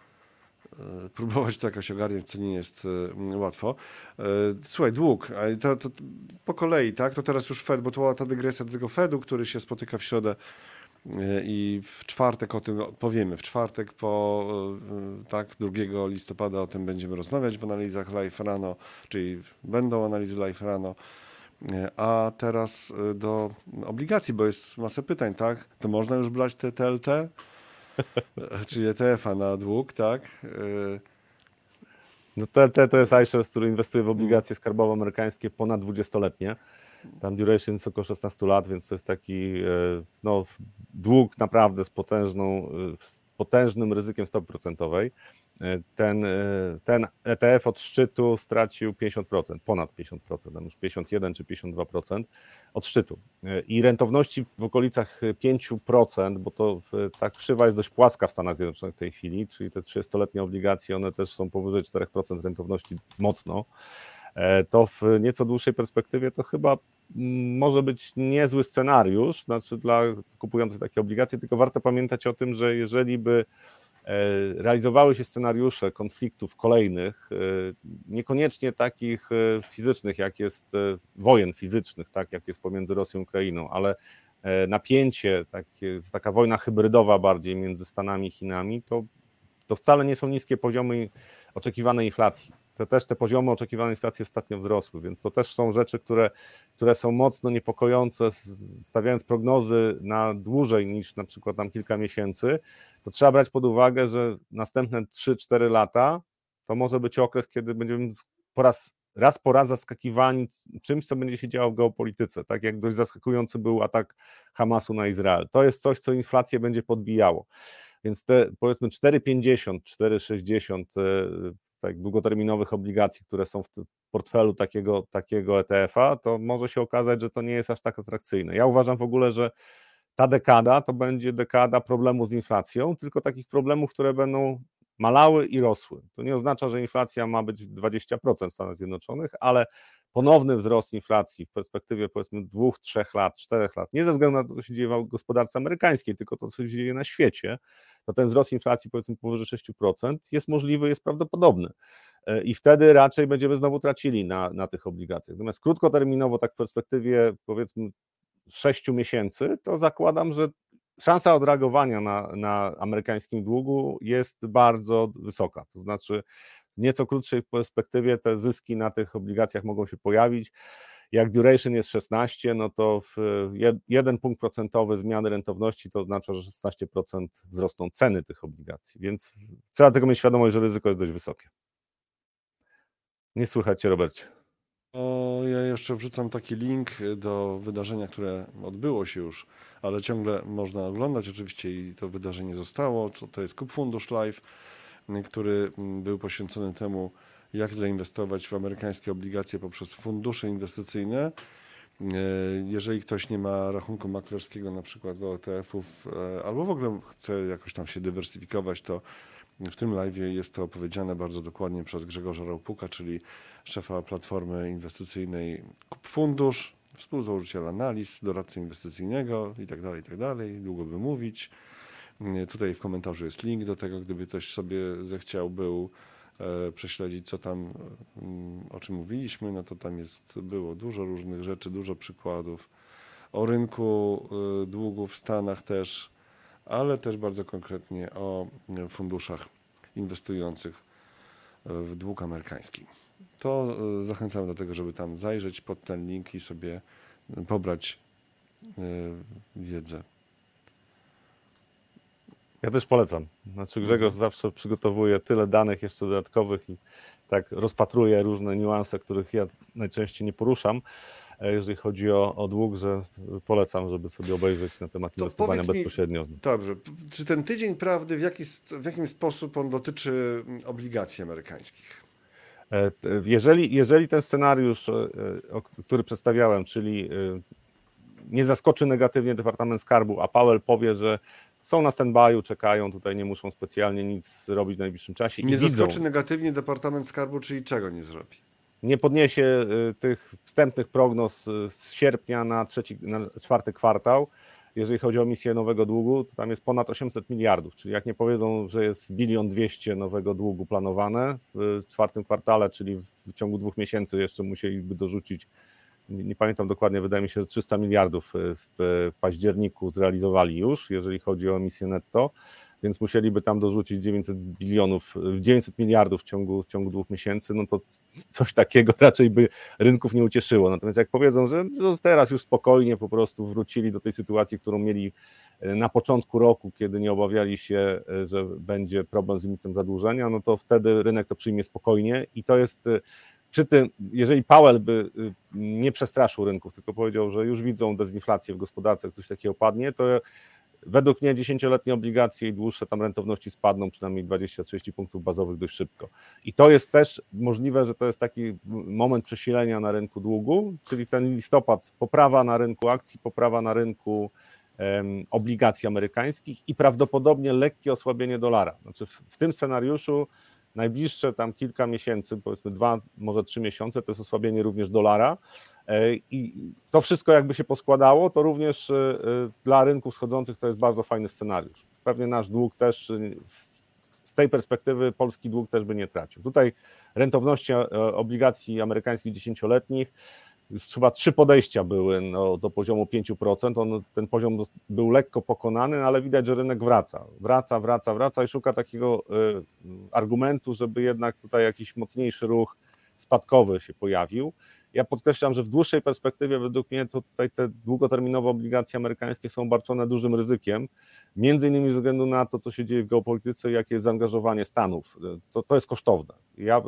e, próbować to jakoś ogarniać, co nie jest e, łatwo. E, słuchaj, dług, to, to, po kolei, tak? To teraz już Fed, bo to była ta dygresja do tego Fedu, który się spotyka w środę i w czwartek o tym powiemy. W czwartek po e, tak 2 listopada o tym będziemy rozmawiać w analizach live rano, czyli będą analizy live rano. E, a teraz e, do obligacji, bo jest masę pytań, tak? To można już brać te TLT, czyli ETF-a na dług, tak? No TLT to jest iShares, który inwestuje w obligacje skarbowe amerykańskie ponad 20-letnie. Tam duration jest około 16 lat, więc to jest taki e, no, dług naprawdę z, potężną, e, z potężnym ryzykiem stopy procentowej. E, ten, ten ETF od szczytu stracił 50%, ponad 50%, tam już 51 czy 52% od szczytu. I rentowności w okolicach 5%, bo to ta krzywa jest dość płaska w Stanach Zjednoczonych w tej chwili, czyli te 30-letnie obligacje, one też są powyżej 4% rentowności mocno. E, to w nieco dłuższej perspektywie to chyba mm, może być niezły scenariusz, znaczy dla kupujących takie obligacje, tylko warto pamiętać o tym, że jeżeli by e, realizowały się scenariusze konfliktów kolejnych, e, niekoniecznie takich fizycznych, jak jest wojen fizycznych, tak jak jest pomiędzy Rosją i Ukrainą, ale napięcie, takie, taka wojna hybrydowa bardziej między Stanami i Chinami, to, to wcale nie są niskie poziomy oczekiwanej inflacji to też te poziomy oczekiwanej inflacji ostatnio wzrosły, więc to też są rzeczy, które, które są mocno niepokojące, stawiając prognozy na dłużej niż na przykład tam kilka miesięcy, to trzeba brać pod uwagę, że następne 3-4 lata to może być okres, kiedy będziemy po raz, raz po raz zaskakiwani czymś, co będzie się działo w geopolityce, tak jak dość zaskakujący był atak Hamasu na Izrael. To jest coś, co inflację będzie podbijało. Więc te powiedzmy 4,50, 4,60 tak, długoterminowych obligacji, które są w portfelu takiego, takiego ETF-a, to może się okazać, że to nie jest aż tak atrakcyjne. Ja uważam w ogóle, że ta dekada to będzie dekada problemu z inflacją, tylko takich problemów, które będą malały i rosły. To nie oznacza, że inflacja ma być 20% w Stanach Zjednoczonych, ale ponowny wzrost inflacji w perspektywie powiedzmy dwóch, trzech lat, czterech lat, nie ze względu na to, co się dzieje w gospodarce amerykańskiej, tylko to, co się dzieje na świecie, to ten wzrost inflacji powiedzmy powyżej 6% jest możliwy, jest prawdopodobny. E, I wtedy raczej będziemy znowu tracili na, na tych obligacjach. Natomiast krótkoterminowo, tak w perspektywie powiedzmy 6 miesięcy, to zakładam, że szansa odreagowania na, na amerykańskim długu jest bardzo wysoka. To znaczy, nieco krótszej perspektywie te zyski na tych obligacjach mogą się pojawić. Jak duration jest 16, no to jeden punkt procentowy zmiany rentowności to oznacza, że 16% wzrosną ceny tych obligacji, więc trzeba tego mieć świadomość, że ryzyko jest dość wysokie. Nie słychać Cię, Robercie. O, ja jeszcze wrzucam taki link do wydarzenia, które odbyło się już, ale ciągle można oglądać oczywiście i to wydarzenie zostało. To, to jest Kup Fundusz Live, który był poświęcony temu, jak zainwestować w amerykańskie obligacje poprzez fundusze inwestycyjne. E, Jeżeli ktoś nie ma rachunku maklerskiego, na przykład do ETF-ów, e, albo w ogóle chce jakoś tam się dywersyfikować, to w tym live jest to opowiedziane bardzo dokładnie przez Grzegorza Raupuka, czyli szefa platformy inwestycyjnej Kup Fundusz, współzałożyciela analiz, doradcy inwestycyjnego i tak dalej, i tak. Długo by mówić. Tutaj w komentarzu jest link do tego, gdyby ktoś sobie zechciał był e, prześledzić, co tam, mm, o czym mówiliśmy, no to tam jest, było dużo różnych rzeczy, dużo przykładów o rynku e, długów w Stanach też, ale też bardzo konkretnie o e, funduszach inwestujących w dług amerykański. To zachęcamy do tego, żeby tam zajrzeć pod ten link i sobie pobrać wiedzę. Ja też polecam. Znaczy Grzegorz zawsze przygotowuje tyle danych jeszcze dodatkowych i tak rozpatruje różne niuanse, których ja najczęściej nie poruszam, e, jeżeli chodzi o, o dług, że polecam, żeby sobie obejrzeć na temat To inwestowania mi- bezpośrednio. Dobrze. Czy ten tydzień prawdy, w jaki, w jakim sposób on dotyczy obligacji amerykańskich? E, Jeżeli, jeżeli ten scenariusz, e, który przedstawiałem, czyli nie zaskoczy negatywnie Departament Skarbu, a Powell powie, że są na stand-by'u, czekają, tutaj nie muszą specjalnie nic robić w najbliższym czasie Nie i widzą, zaskoczy negatywnie Departament Skarbu, czyli czego nie zrobi? nie podniesie y, tych wstępnych prognoz y, z sierpnia na, trzeci, na czwarty kwartał. Jeżeli chodzi o emisję nowego długu, to tam jest ponad 800 miliardów, czyli jak nie powiedzą, że jest bilion 200 nowego długu planowane w czwartym kwartale, czyli w ciągu dwóch miesięcy jeszcze musieliby dorzucić, nie, pamiętam dokładnie, wydaje mi się, że 300 miliardów y, w październiku zrealizowali już, jeżeli chodzi o emisję netto, więc musieliby tam dorzucić 900 bilionów, 900 miliardów w ciągu, w ciągu dwóch miesięcy, no to coś takiego (laughs) raczej by rynków nie ucieszyło. Natomiast jak powiedzą, że no teraz już spokojnie po prostu wrócili do tej sytuacji, którą mieli e, na początku roku, kiedy nie obawiali się, e, że będzie problem z limitem zadłużenia, no to wtedy rynek to przyjmie spokojnie i to jest przy tym, jeżeli Powell by y, nie przestraszył rynków, tylko powiedział, że już widzą dezinflację w gospodarce, coś takiego padnie, to według mnie dziesięcioletnie obligacje i dłuższe tam rentowności spadną przynajmniej 20-30 punktów bazowych dość szybko. I to jest też możliwe, że to jest taki moment przesilenia na rynku długu, czyli ten listopad, poprawa na rynku akcji, poprawa na rynku em, obligacji amerykańskich i prawdopodobnie lekkie osłabienie dolara. Znaczy w, w tym scenariuszu najbliższe tam kilka miesięcy, powiedzmy dwa, może trzy miesiące, to jest osłabienie również dolara. E, I to wszystko jakby się poskładało, to również e, e, dla rynków schodzących to jest bardzo fajny scenariuz. Pewnie nasz dług też z tej perspektywy polski dług też by nie tracił. Tutaj rentowności obligacji amerykańskich dziesięcioletnich już chyba trzy podejścia były no, do poziomu 5%. On, ten poziom był lekko pokonany, ale widać, że rynek wraca. Wraca, wraca, wraca i szuka takiego y, argumentu, żeby jednak tutaj jakiś mocniejszy ruch spadkowy się pojawił. Ja podkreślam, że w dłuższej perspektywie według mnie to tutaj te długoterminowe obligacje amerykańskie są obarczone dużym ryzykiem, między innymi ze względu na to, co się dzieje w geopolityce jakie jest zaangażowanie Stanów. To, to jest kosztowne. Ja y,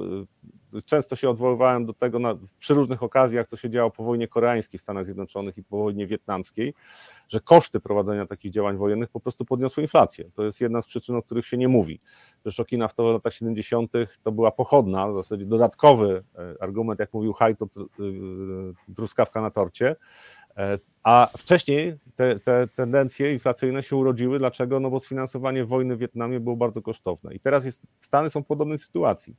często się odwoływałem do tego na, przy różnych okazjach, co się działo po wojnie koreańskiej w Stanach Zjednoczonych i po wojnie wietnamskiej, że koszty prowadzenia takich działań wojennych po prostu podniosły inflację. To jest jedna z przyczyn, o których się nie mówi. Zresztą Okinawa w latach 70. to była pochodna, w zasadzie dodatkowy e, argument, jak mówił Haj, to tr- y, truskawka na torcie. E, A wcześniej te, te tendencje inflacyjne się urodziły. Dlaczego? No bo sfinansowanie wojny w Wietnamie było bardzo kosztowne. I teraz jest, Stany są w podobnej sytuacji.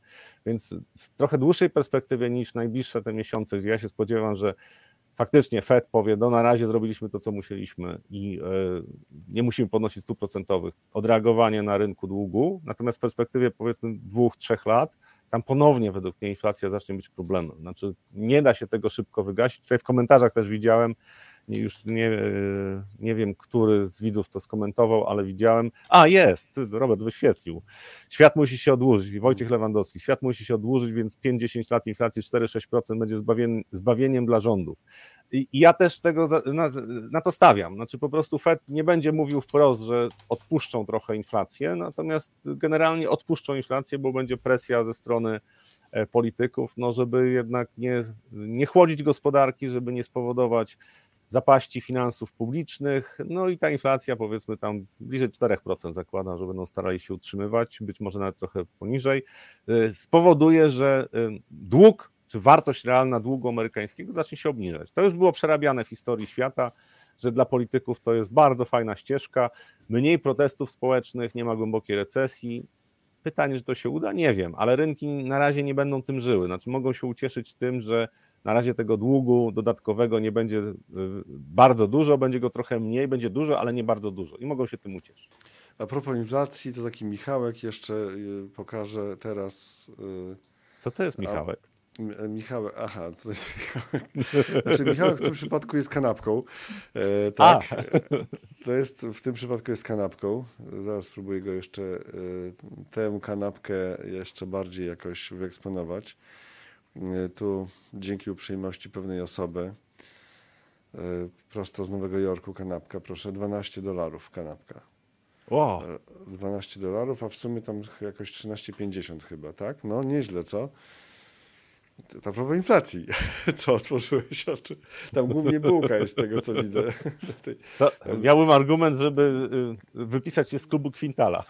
Więc w trochę dłuższej perspektywie niż najbliższe te miesiące, ja się spodziewam, że faktycznie Fed powie, no na razie zrobiliśmy to, co musieliśmy i e, nie musimy podnosić stóp procentowych, odreagowanie na rynku długu, natomiast w perspektywie powiedzmy dwóch, trzech lat, tam ponownie według mnie inflacja zacznie być problemem. Znaczy nie da się tego szybko wygasić. Tutaj w komentarzach też widziałem, już nie, e, nie wiem, który z widzów to skomentował, ale widziałem. A, jest, Robert wyświetlił. Świat musi się odłożyć. Wojciech Lewandowski. Świat musi się odłożyć, więc 5-10 lat inflacji 4-6% będzie zbawien, zbawieniem dla rządów. I, ja też tego na, na to stawiam. Znaczy po prostu Fed nie będzie mówił wprost, że odpuszczą trochę inflację, natomiast generalnie odpuszczą inflację, bo będzie presja ze strony e, polityków, no żeby jednak nie, nie chłodzić gospodarki, żeby nie spowodować zapaści finansów publicznych, no i ta inflacja powiedzmy tam bliżej 4% zakładam, że będą starali się utrzymywać, być może nawet trochę poniżej, y, spowoduje, że y, dług czy wartość realna długu amerykańskiego zacznie się obniżać. To już było przerabiane w historii świata, że dla polityków to jest bardzo fajna ścieżka, mniej protestów społecznych, nie ma głębokiej recesji. Pytanie, czy to się uda? Nie wiem, ale rynki na razie nie będą tym żyły. Znaczy mogą się ucieszyć tym, że na razie tego długu dodatkowego nie będzie y, bardzo dużo, będzie go trochę mniej, będzie dużo, ale nie bardzo dużo i mogą się tym ucieszyć. A propos inflacji, to taki Michałek jeszcze y, pokaże teraz. y, Co to jest Michałek? M- Michałek, aha, co to jest Michałek? Znaczy Michałek w tym przypadku jest kanapką. E, tak. To jest, w tym przypadku jest kanapką. Zaraz spróbuję go jeszcze, e, tę kanapkę jeszcze bardziej jakoś wyeksponować. E, tu dzięki uprzejmości pewnej osoby, e, prosto z Nowego Jorku kanapka, proszę, 12 dolarów kanapka. O, 12 dolarów, a w sumie tam jakoś 13,50 chyba, tak? No nieźle, co? To a propos inflacji, (laughs) co otworzyłeś oczy? Tam głównie bułka jest z tego, co widzę. (laughs) To miałbym argument, żeby y, wypisać się z klubu Quintala.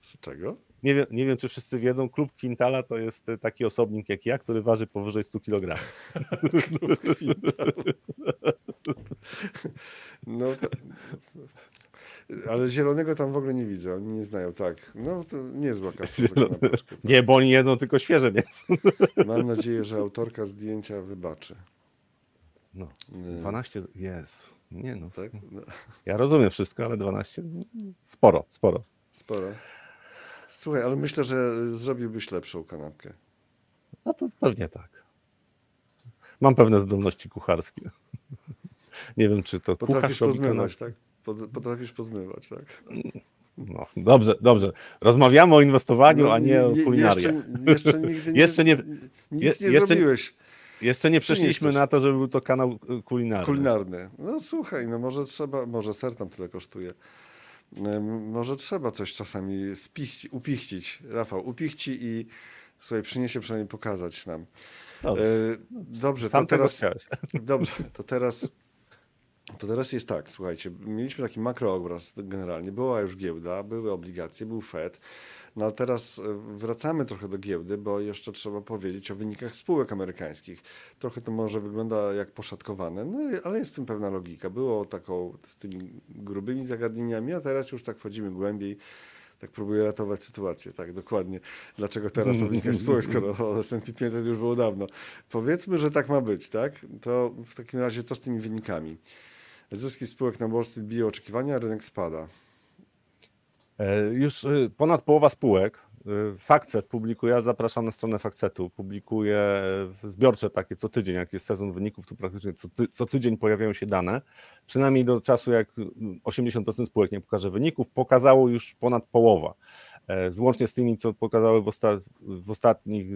Z czego? Nie wiem, nie wiem, czy wszyscy wiedzą, klub Quintala to jest y, taki osobnik jak ja, który waży powyżej 100 kg. (laughs) No, to, ale zielonego tam w ogóle nie widzę, oni nie znają, tak. No to niezła kasa kanapeczkę. Nie, bo oni jedzą tylko świeże mięso. (laughs) Mam nadzieję, że autorka zdjęcia wybaczy. No, Y, 12, jest. Nie no, Tak? No, ja rozumiem wszystko, ale 12, sporo, sporo. sporo. Słuchaj, ale myślę, że zrobiłbyś lepszą kanapkę. No to pewnie tak. Mam pewne zdolności kucharskie. (laughs) Nie wiem, czy to Potrafisz pozmywać, tak? Pot- Potrafisz pozmywać, tak? No, dobrze, dobrze. Rozmawiamy o inwestowaniu, No, a nie o kulinarii. Jeszcze, jeszcze nigdy nie, (laughs) Jeszcze nie- nic nie jeszcze- zrobiłeś Jeszcze nie przeszliśmy jesteś? na to, żeby był to kanał y, kulinarny. kulinarny. No słuchaj, no może trzeba, może ser tam tyle kosztuje. Em, Może trzeba coś czasami spichci, upichcić. Rafał, upichci i słuchaj, przyniesie przynajmniej pokazać nam. Dobrze. E, Dobrze, Sam to teraz, chciałeś. (laughs) dobrze, to teraz, to teraz jest tak, słuchajcie, mieliśmy taki makroobraz generalnie, była już giełda, były obligacje, był Fed, no a teraz e, wracamy trochę do giełdy, bo jeszcze trzeba powiedzieć o wynikach spółek amerykańskich. Trochę to może wygląda jak poszatkowane, no ale jest w tym pewna logika. Było taką z tymi grubymi zagadnieniami, a teraz już tak wchodzimy głębiej. Tak próbuję ratować sytuację, tak, dokładnie. Dlaczego teraz o wynikach spółek, skoro S&P 500 już było dawno? Powiedzmy, że tak ma być, tak? To w takim razie co z tymi wynikami? Zyski spółek na Wall Street biją oczekiwania, rynek spada. E, Już y, ponad połowa spółek, y, Factset publikuje, ja zapraszam na stronę Factsetu, publikuje e, zbiorcze takie co tydzień, jak jest sezon wyników, to praktycznie co, ty, co tydzień pojawiają się dane. Przynajmniej do czasu, jak y, 80% spółek nie pokaże wyników, pokazało już ponad połowa. E, Złącznie z tymi, co pokazały w, osta w ostatnich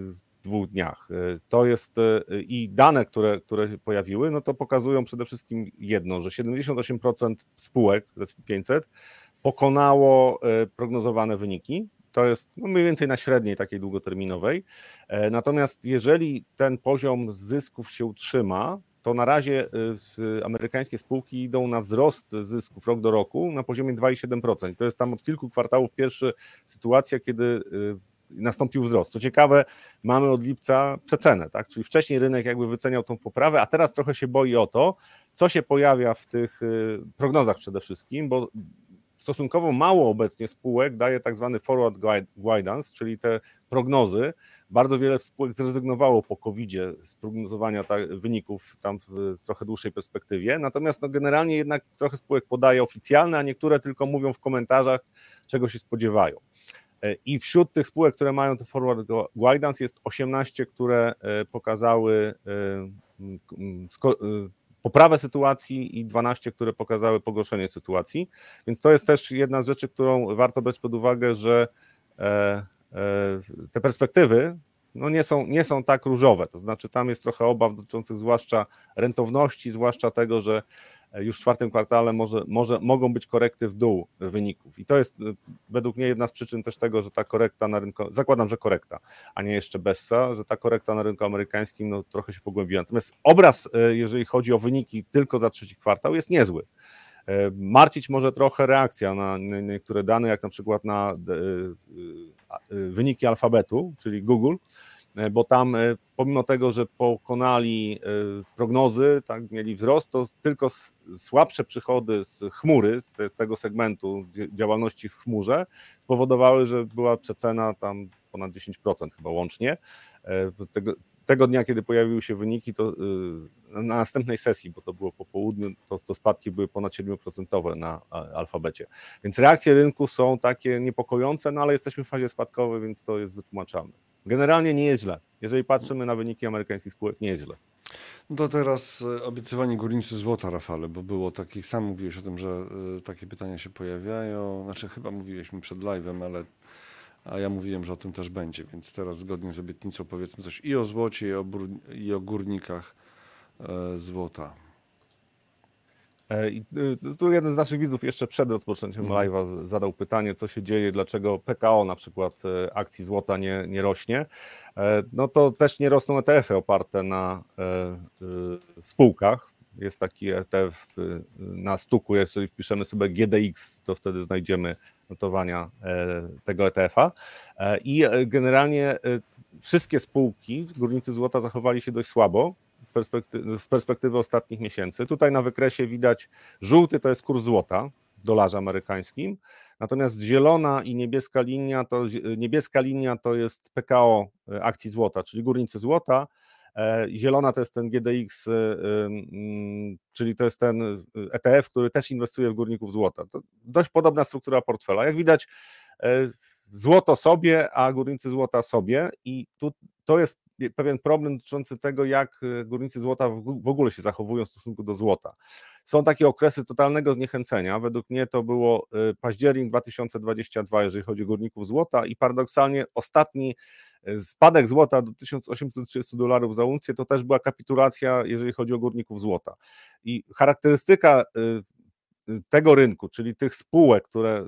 dwóch dniach. E, To jest e, i dane, które, które pojawiły, no to pokazują przede wszystkim jedno, że 78% spółek z SP 500 pokonało e, prognozowane wyniki. To jest no, mniej więcej na średniej takiej długoterminowej. E, Natomiast jeżeli ten poziom zysków się utrzyma, to na razie e, amerykańskie spółki idą na wzrost zysków rok do roku na poziomie 2,7%. To jest tam od kilku kwartałów pierwsza sytuacja, kiedy nastąpił wzrost. Co ciekawe, mamy od lipca przecenę, tak? czyli wcześniej rynek jakby wyceniał tą poprawę, a teraz trochę się boi o to, co się pojawia w tych prognozach przede wszystkim, bo stosunkowo mało obecnie spółek daje tak zwany forward guidance, czyli te prognozy. Bardzo wiele spółek zrezygnowało po COVID-zie z prognozowania wyników tam w trochę dłuższej perspektywie. Natomiast no, generalnie jednak trochę spółek podaje oficjalne, a niektóre tylko mówią w komentarzach, czego się spodziewają. E, I wśród tych spółek, które mają te forward gu- guidance jest 18, które e, pokazały e, poprawę sytuacji i 12, które pokazały pogorszenie sytuacji. Więc to jest też jedna z rzeczy, którą warto brać pod uwagę, że e, e, te perspektywy no nie, są, nie są tak różowe. To znaczy, tam jest trochę obaw dotyczących zwłaszcza rentowności, zwłaszcza tego, że już w czwartym kwartale może, może, mogą być korekty w dół wyników. I to jest e, według mnie jedna z przyczyn też tego, że ta korekta na rynku, zakładam, że korekta, a nie jeszcze Bessa, że ta korekta na rynku amerykańskim no, trochę się pogłębiła. Natomiast obraz, jeżeli chodzi o wyniki tylko za trzeci kwartał, jest niezły. Marcić może trochę reakcja na niektóre dane, jak na przykład na wyniki alfabetu, czyli Google, E, bo tam e, pomimo tego, że pokonali e, prognozy, tak, mieli wzrost, to tylko słabsze przychody z chmury, z tego segmentu działalności w chmurze spowodowały, że była przecena tam ponad 10% chyba łącznie. Tego, tego dnia, kiedy pojawiły się wyniki, to na następnej sesji, bo to było po południu, to, to spadki były ponad 7% na alfabecie. Więc reakcje rynku są takie niepokojące, no ale jesteśmy w fazie spadkowej, więc to jest wytłumaczalne. Generalnie nie jest źle. Jeżeli patrzymy na wyniki amerykańskich spółek, nie jest źle. No to teraz e, obiecywanie górnicy złota, Rafale, bo było takich, sam mówiłeś o tym, że y, takie pytania się pojawiają. Znaczy, chyba mówiłeś mi przed live'em, ale a ja mówiłem, że o tym też będzie, więc teraz zgodnie z obietnicą powiedzmy coś i o złocie, i o, i o górnikach e, złota. E, I y, tu jeden z naszych widzów jeszcze przed rozpoczęciem mhm. live'a zadał pytanie, co się dzieje, dlaczego PKO na przykład e, akcji złota nie, nie rośnie. E, no to też nie rosną ETF-y oparte na spółkach. Jest taki ETF na stuku, jeżeli wpiszemy sobie GDX, to wtedy znajdziemy notowania tego ETF-a. I generalnie wszystkie spółki, górnicy złota zachowali się dość słabo perspektywy, z perspektywy ostatnich miesięcy. Tutaj na wykresie widać żółty to jest kurs złota dolarze amerykańskim, natomiast zielona i niebieska linia to, niebieska linia to jest PKO e, akcji złota, czyli górnicy złota, e, Zielona to jest ten GDX, e, czyli to jest ten ETF, który też inwestuje w górników złota. To dość podobna struktura portfela. Jak widać, złoto sobie, a górnicy złota sobie i tu to jest pewien problem dotyczący tego, jak e, górnicy złota w ogóle się zachowują w stosunku do złota. Są takie okresy totalnego zniechęcenia. Według mnie to było e, październik 2022, jeżeli chodzi o górników złota, i paradoksalnie ostatni e, spadek złota do 1830 dolarów za uncję to też była kapitulacja, jeżeli chodzi o górników złota. I charakterystyka tego rynku, czyli tych spółek, które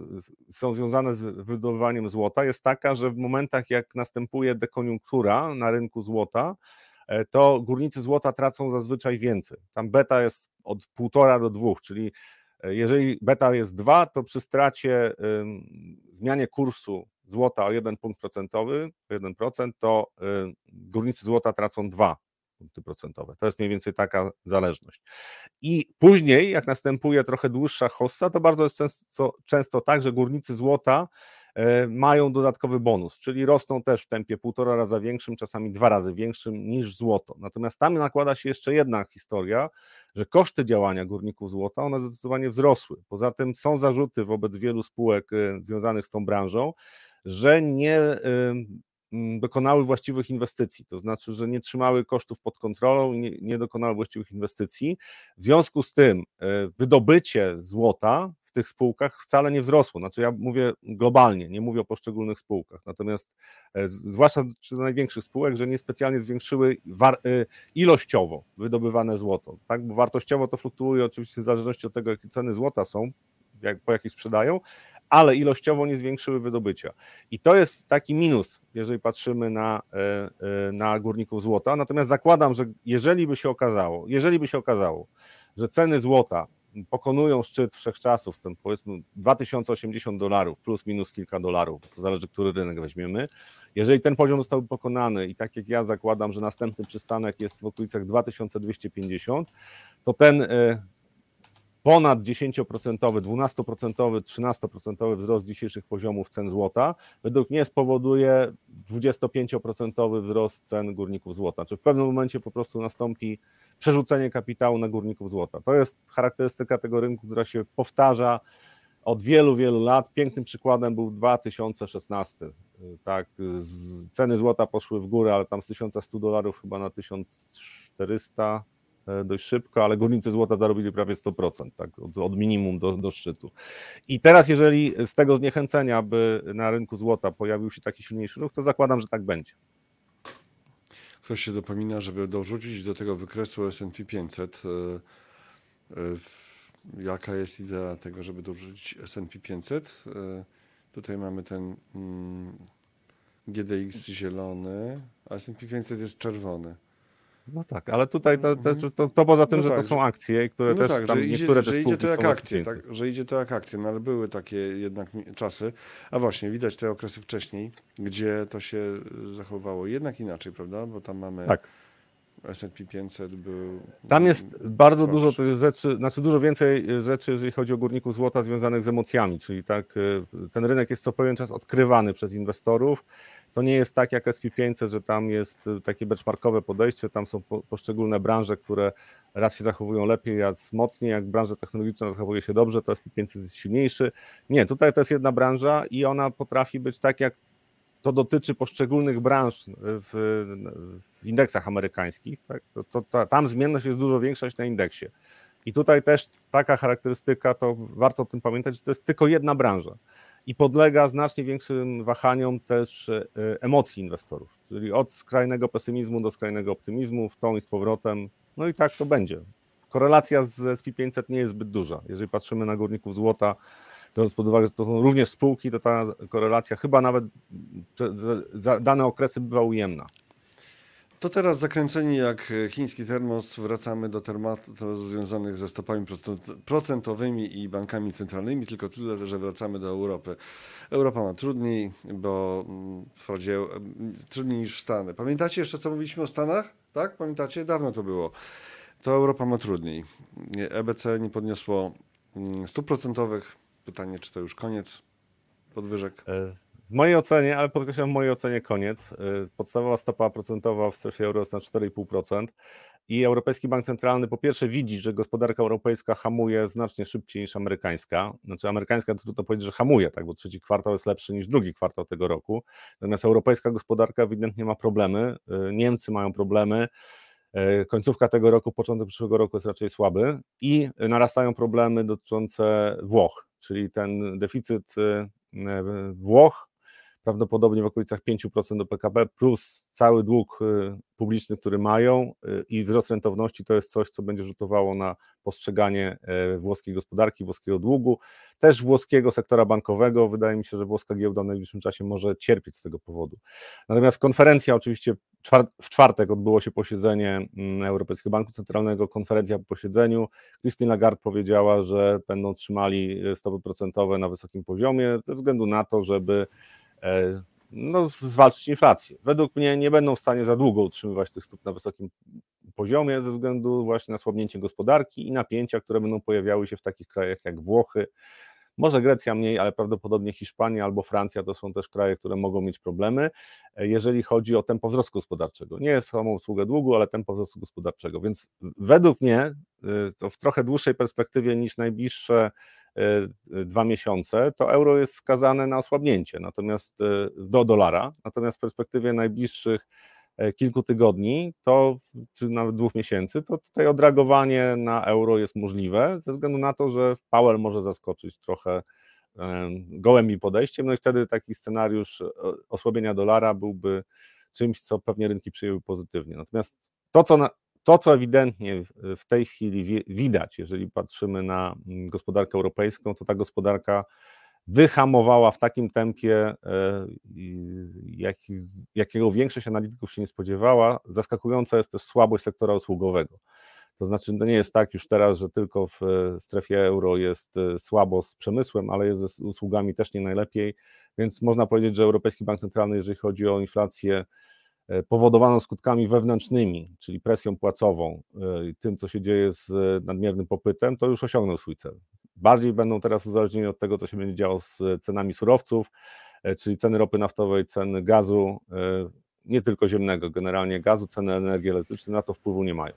są związane z wydobywaniem złota, jest taka, że w momentach, jak następuje dekoniunktura na rynku złota, e, to górnicy złota tracą zazwyczaj więcej. Tam beta jest od półtora do dwóch, czyli e, jeżeli beta jest 2, to przy stracie zmianie kursu złota o 1 punkt procentowy, 1%, to górnicy złota tracą 2 punkty procentowe. To jest mniej więcej taka zależność. I później, jak następuje trochę dłuższa hossa, to bardzo jest często, często tak, że górnicy złota e, mają dodatkowy bonus, czyli rosną też w tempie półtora raza większym, czasami dwa razy większym niż złoto. Natomiast tam nakłada się jeszcze jedna historia, że koszty działania górników złota, one zdecydowanie wzrosły. Poza tym są zarzuty wobec wielu spółek e, związanych z tą branżą, że nie Mm, dokonały właściwych inwestycji, to znaczy, że nie trzymały kosztów pod kontrolą i nie, nie dokonały właściwych inwestycji. W związku z tym e, wydobycie złota w tych spółkach wcale nie wzrosło. Znaczy, ja mówię globalnie, nie mówię o poszczególnych spółkach. Natomiast, e, zwłaszcza przy największych spółek, że niespecjalnie zwiększyły e, ilościowo wydobywane złoto. Tak? Bo wartościowo to fluktuuje oczywiście w zależności od tego, jakie ceny złota są, jak, po jakich sprzedają, ale ilościowo nie zwiększyły wydobycia. I to jest taki minus, jeżeli patrzymy na, e, e, na górników złota. Natomiast zakładam, że jeżeli by się okazało, jeżeli by się okazało, że ceny złota pokonują szczyt wszechczasów, ten powiedzmy 2080 dolarów, plus minus kilka dolarów, to zależy, który rynek weźmiemy. Jeżeli ten poziom zostałby pokonany i tak jak ja zakładam, że następny przystanek jest w okolicach 2250, to ten e, ponad 10%, 12%, 13% wzrost dzisiejszych poziomów cen złota, według mnie spowoduje 25% wzrost cen górników złota. Czy w pewnym momencie po prostu nastąpi przerzucenie kapitału na górników złota. To jest charakterystyka tego rynku, która się powtarza od wielu, wielu lat. Pięknym przykładem był 2016. Tak, ceny złota poszły w górę, ale tam z 1100 dolarów chyba na 1400 E, dość szybko, ale górnicy złota zarobili prawie 100%, tak, od, od, minimum do, do szczytu. I teraz, jeżeli z tego zniechęcenia by na rynku złota pojawił się taki silniejszy ruch, to zakładam, że tak będzie. Ktoś się dopomina, żeby dorzucić do tego wykresu S&P 500 jaka jest idea tego, żeby dorzucić S&P 500. E, Tutaj mamy ten mm, GDX zielony, a S&P 500 jest czerwony. No tak, ale tutaj to, to, Mhm. to, poza tym, No że tak, to są akcje, które No też tak, tam że idzie, niektóre te że idzie to jak akcje, S&P 500. tak, że idzie to jak akcje, no ale były takie jednak czasy, a właśnie widać te okresy wcześniej, gdzie to się zachowało jednak inaczej, prawda? Bo tam mamy Tak. S&P 500 był... Tam jest bardzo dużo tych rzeczy, znaczy dużo więcej rzeczy, jeżeli chodzi o górników złota związanych z emocjami, czyli tak, y, ten rynek jest co pewien czas odkrywany przez inwestorów. To nie jest tak jak SP500, że tam jest y, takie benchmarkowe podejście, tam są po, poszczególne branże, które raz się zachowują lepiej, raz mocniej, jak branża technologiczna zachowuje się dobrze, to SP500 jest silniejszy. Nie, tutaj to jest jedna branża i ona potrafi być tak jak to dotyczy poszczególnych branż w, w indeksach amerykańskich, tak? to, to, to, tam zmienność jest dużo większa niż na indeksie. I tutaj też taka charakterystyka, to warto o tym pamiętać, że to jest tylko jedna branża i podlega znacznie większym wahaniom też e, emocji inwestorów, czyli od skrajnego pesymizmu do skrajnego optymizmu, w tą i z powrotem, no i tak to będzie. Korelacja z SP500 nie jest zbyt duża. Jeżeli patrzymy na górników złota, biorąc pod uwagę, że to są również spółki, to ta korelacja chyba nawet za- dane okresy bywa ujemna. To teraz zakręceni jak chiński termos wracamy do tematów związanych ze stopami procent- procentowymi i bankami centralnymi, tylko tyle, że wracamy do Europy. Europa ma trudniej, bo mm, wprawdzie trudniej niż Stany. Pamiętacie jeszcze, co mówiliśmy o Stanach? Tak? Pamiętacie? Dawno to było. To Europa ma trudniej. EBC nie podniosło mm, stóp procentowych. Pytanie, czy to już koniec podwyżek? E, W mojej ocenie, ale podkreślam w mojej ocenie koniec, e, podstawowa stopa procentowa w strefie euro jest na 4,5% i Europejski Bank Centralny po pierwsze widzi, że gospodarka europejska hamuje znacznie szybciej niż amerykańska. Znaczy amerykańska to trudno powiedzieć, że hamuje, tak, bo trzeci kwartał jest lepszy niż drugi kwartał tego roku. Natomiast europejska gospodarka ewidentnie ma problemy, e, Niemcy mają problemy, E, Końcówka tego roku, początek przyszłego roku jest raczej słaby i narastają problemy dotyczące Włoch, czyli ten deficyt Włoch prawdopodobnie w okolicach 5% do PKB plus cały dług e, publiczny, który mają e, i wzrost rentowności to jest coś, co będzie rzutowało na postrzeganie e, włoskiej gospodarki, włoskiego długu, też włoskiego sektora bankowego. Wydaje mi się, że włoska giełda w najbliższym czasie może cierpieć z tego powodu. Natomiast konferencja, oczywiście w czwartek odbyło się posiedzenie mm, Europejskiego Banku Centralnego, konferencja po posiedzeniu. Christine Lagarde powiedziała, że będą trzymali e, stopy procentowe na wysokim poziomie ze względu na to, żeby no, zwalczyć inflację. Według mnie nie będą w stanie za długo utrzymywać tych stóp na wysokim poziomie ze względu właśnie na słabnięcie gospodarki i napięcia, które będą pojawiały się w takich krajach jak Włochy, może Grecja mniej, ale prawdopodobnie Hiszpania albo Francja to są też kraje, które mogą mieć problemy, e, jeżeli chodzi o tempo wzrostu gospodarczego. Nie jest samą usługę długu, ale tempo wzrostu gospodarczego. Więc według mnie y, to w trochę dłuższej perspektywie niż najbliższe dwa miesiące, to euro jest skazane na osłabnięcie, natomiast y, do dolara. Natomiast w perspektywie najbliższych e, kilku tygodni, to czy nawet dwóch miesięcy, to tutaj odreagowanie na euro jest możliwe, ze względu na to, że Powell może zaskoczyć trochę gołębi podejściem, no i wtedy taki scenariusz e, osłabienia dolara byłby czymś, co pewnie rynki przyjęły pozytywnie. Natomiast to, co, na, to, co ewidentnie w- tej chwili wi- widać, jeżeli patrzymy na mm, gospodarkę europejską, to ta gospodarka wyhamowała w takim tempie, e, jakiego większość analityków się nie spodziewała. Zaskakująca jest też słabość sektora usługowego. To znaczy, to nie jest tak już teraz, że tylko w e, strefie euro jest e, słabo z przemysłem, ale jest ze usługami też nie najlepiej, więc można powiedzieć, że Europejski Bank Centralny, jeżeli chodzi o inflację e, powodowaną skutkami wewnętrznymi, czyli presją płacową, e, tym, co się dzieje z e, nadmiernym popytem, to już osiągnął swój cel. Bardziej będą teraz uzależnieni od tego, co się będzie działo z cenami surowców, czyli ceny ropy naftowej, ceny gazu, nie tylko ziemnego, generalnie gazu, ceny energii elektrycznej, na to wpływu nie mają.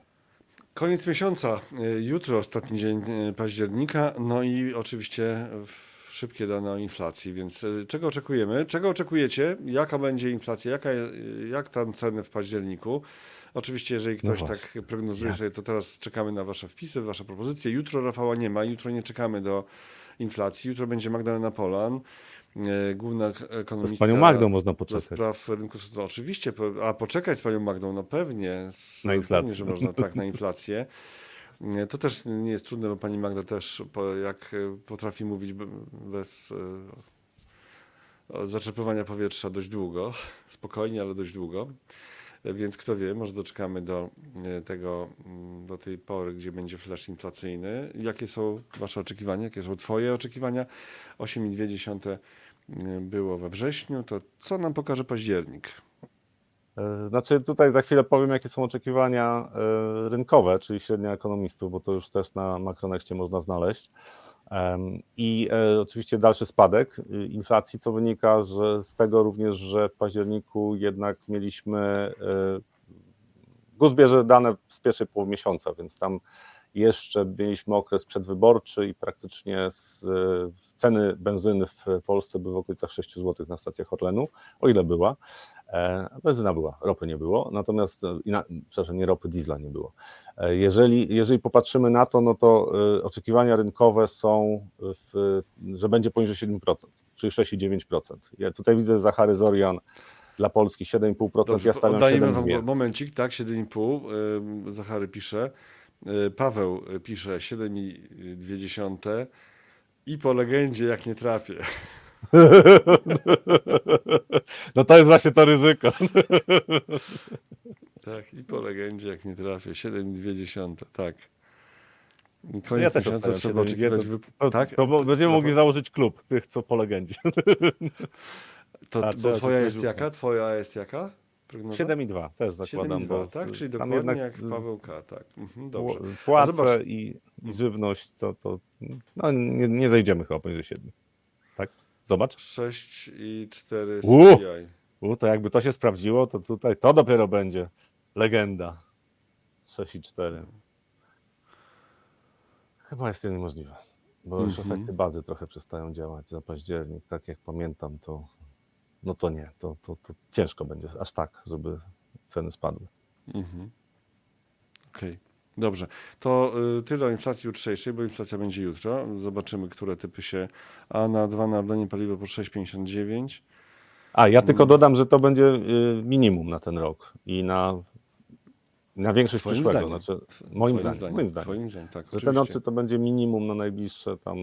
Koniec miesiąca, jutro ostatni dzień października, no i oczywiście y, szybkie dane o inflacji, więc y, czego oczekujemy? Czego oczekujecie? Jaka będzie inflacja? Jaka, y, jak tam ceny w październiku? Oczywiście, jeżeli No ktoś tak właśnie. prognozuje sobie, to teraz czekamy na Wasze wpisy, Wasze propozycje. Jutro Rafała nie ma, jutro nie czekamy do inflacji. Jutro będzie Magdalena Polan, y, główna To ekonomistka. z panią Magdą można poczekać. spraw rynków. No, oczywiście, a poczekać z panią Magdą, no pewnie. Z, Na inflację. Pewnie, że można, tak, na inflację. (laughs) To też nie jest trudne, bo pani Magda też jak e, potrafi mówić be- bez e, zaczerpywania powietrza dość długo, (laughs) spokojnie, ale dość długo. E, Więc kto wie, może doczekamy do tego, mm, do tej pory, gdzie będzie flash inflacyjny. Jakie są wasze oczekiwania? Jakie są twoje oczekiwania? 8,2 e, było we wrześniu, to co nam pokaże październik? E, Znaczy tutaj za chwilę powiem, jakie są oczekiwania e, rynkowe, czyli średnia ekonomistów, bo to już też na Makronexcie można znaleźć. I e, oczywiście dalszy spadek y, inflacji, co wynika że z tego również, że w październiku jednak mieliśmy, GUS bierze dane z pierwszej połowy miesiąca, więc tam jeszcze mieliśmy okres przedwyborczy i praktycznie z, ceny benzyny w Polsce były w okolicach 6 zł na stacjach Orlenu, o ile była. E, Benzyna była, ropy nie było, natomiast, e, ina- przepraszam, nie ropy, diesla nie było. E, Jeżeli, jeżeli popatrzymy na to, no to oczekiwania rynkowe są, w, że będzie poniżej 7%, czyli 6,9%. Ja tutaj widzę Zachary Zorian dla Polski 7,5%, Dobrze, ja stawiam oddajemy wam 7,2%. momencik, tak, 7,5. ym, Zachary pisze. Paweł pisze 7,2 i po legendzie jak nie trafię. (laughs) No to jest właśnie to ryzyko. (laughs) Tak, i po legendzie jak nie trafię. 7,2, tak. Koniec Ja też miesiąca trzeba 7,2, oczekiwać. to, Wyp- to, tak? to bo- będziemy No mogli to- założyć klub tych, co po legendzie. (laughs) To, A, to twoja jest jaka? Twoja jest jaka? Prognoza? 7,2 też zakładam, 7,2, bo tak? Czyli dokładnie jednak jak Paweł K. Tak. Mhm, dobrze. Płace zobacz. i, i żywność, to, to no, nie, nie zejdziemy chyba poniżej 7. Tak? Zobacz. 6 i 4 U! CPI. U, to jakby to się sprawdziło, to tutaj to dopiero będzie legenda. 6,4. Chyba jest to niemożliwe, bo już Mhm. efekty bazy trochę przestają działać za październik. Tak jak pamiętam, to no to nie, to, to, to ciężko będzie aż tak, żeby ceny spadły. Mhm. Okej, dobrze. To y, tyle o inflacji jutrzejszej, bo inflacja będzie jutro. Zobaczymy, które typy się. A na 2 na Orlenie paliwo po 6,59. A, ja Mm. tylko dodam, że to będzie y, minimum na ten rok i na, na większość Twoim przyszłego. zdaniem. Znaczy, moim twoim zdaniem, moim zdaniem. Twoim zdaniem, tak. Że te oczywiście. nocy to będzie minimum na najbliższe tam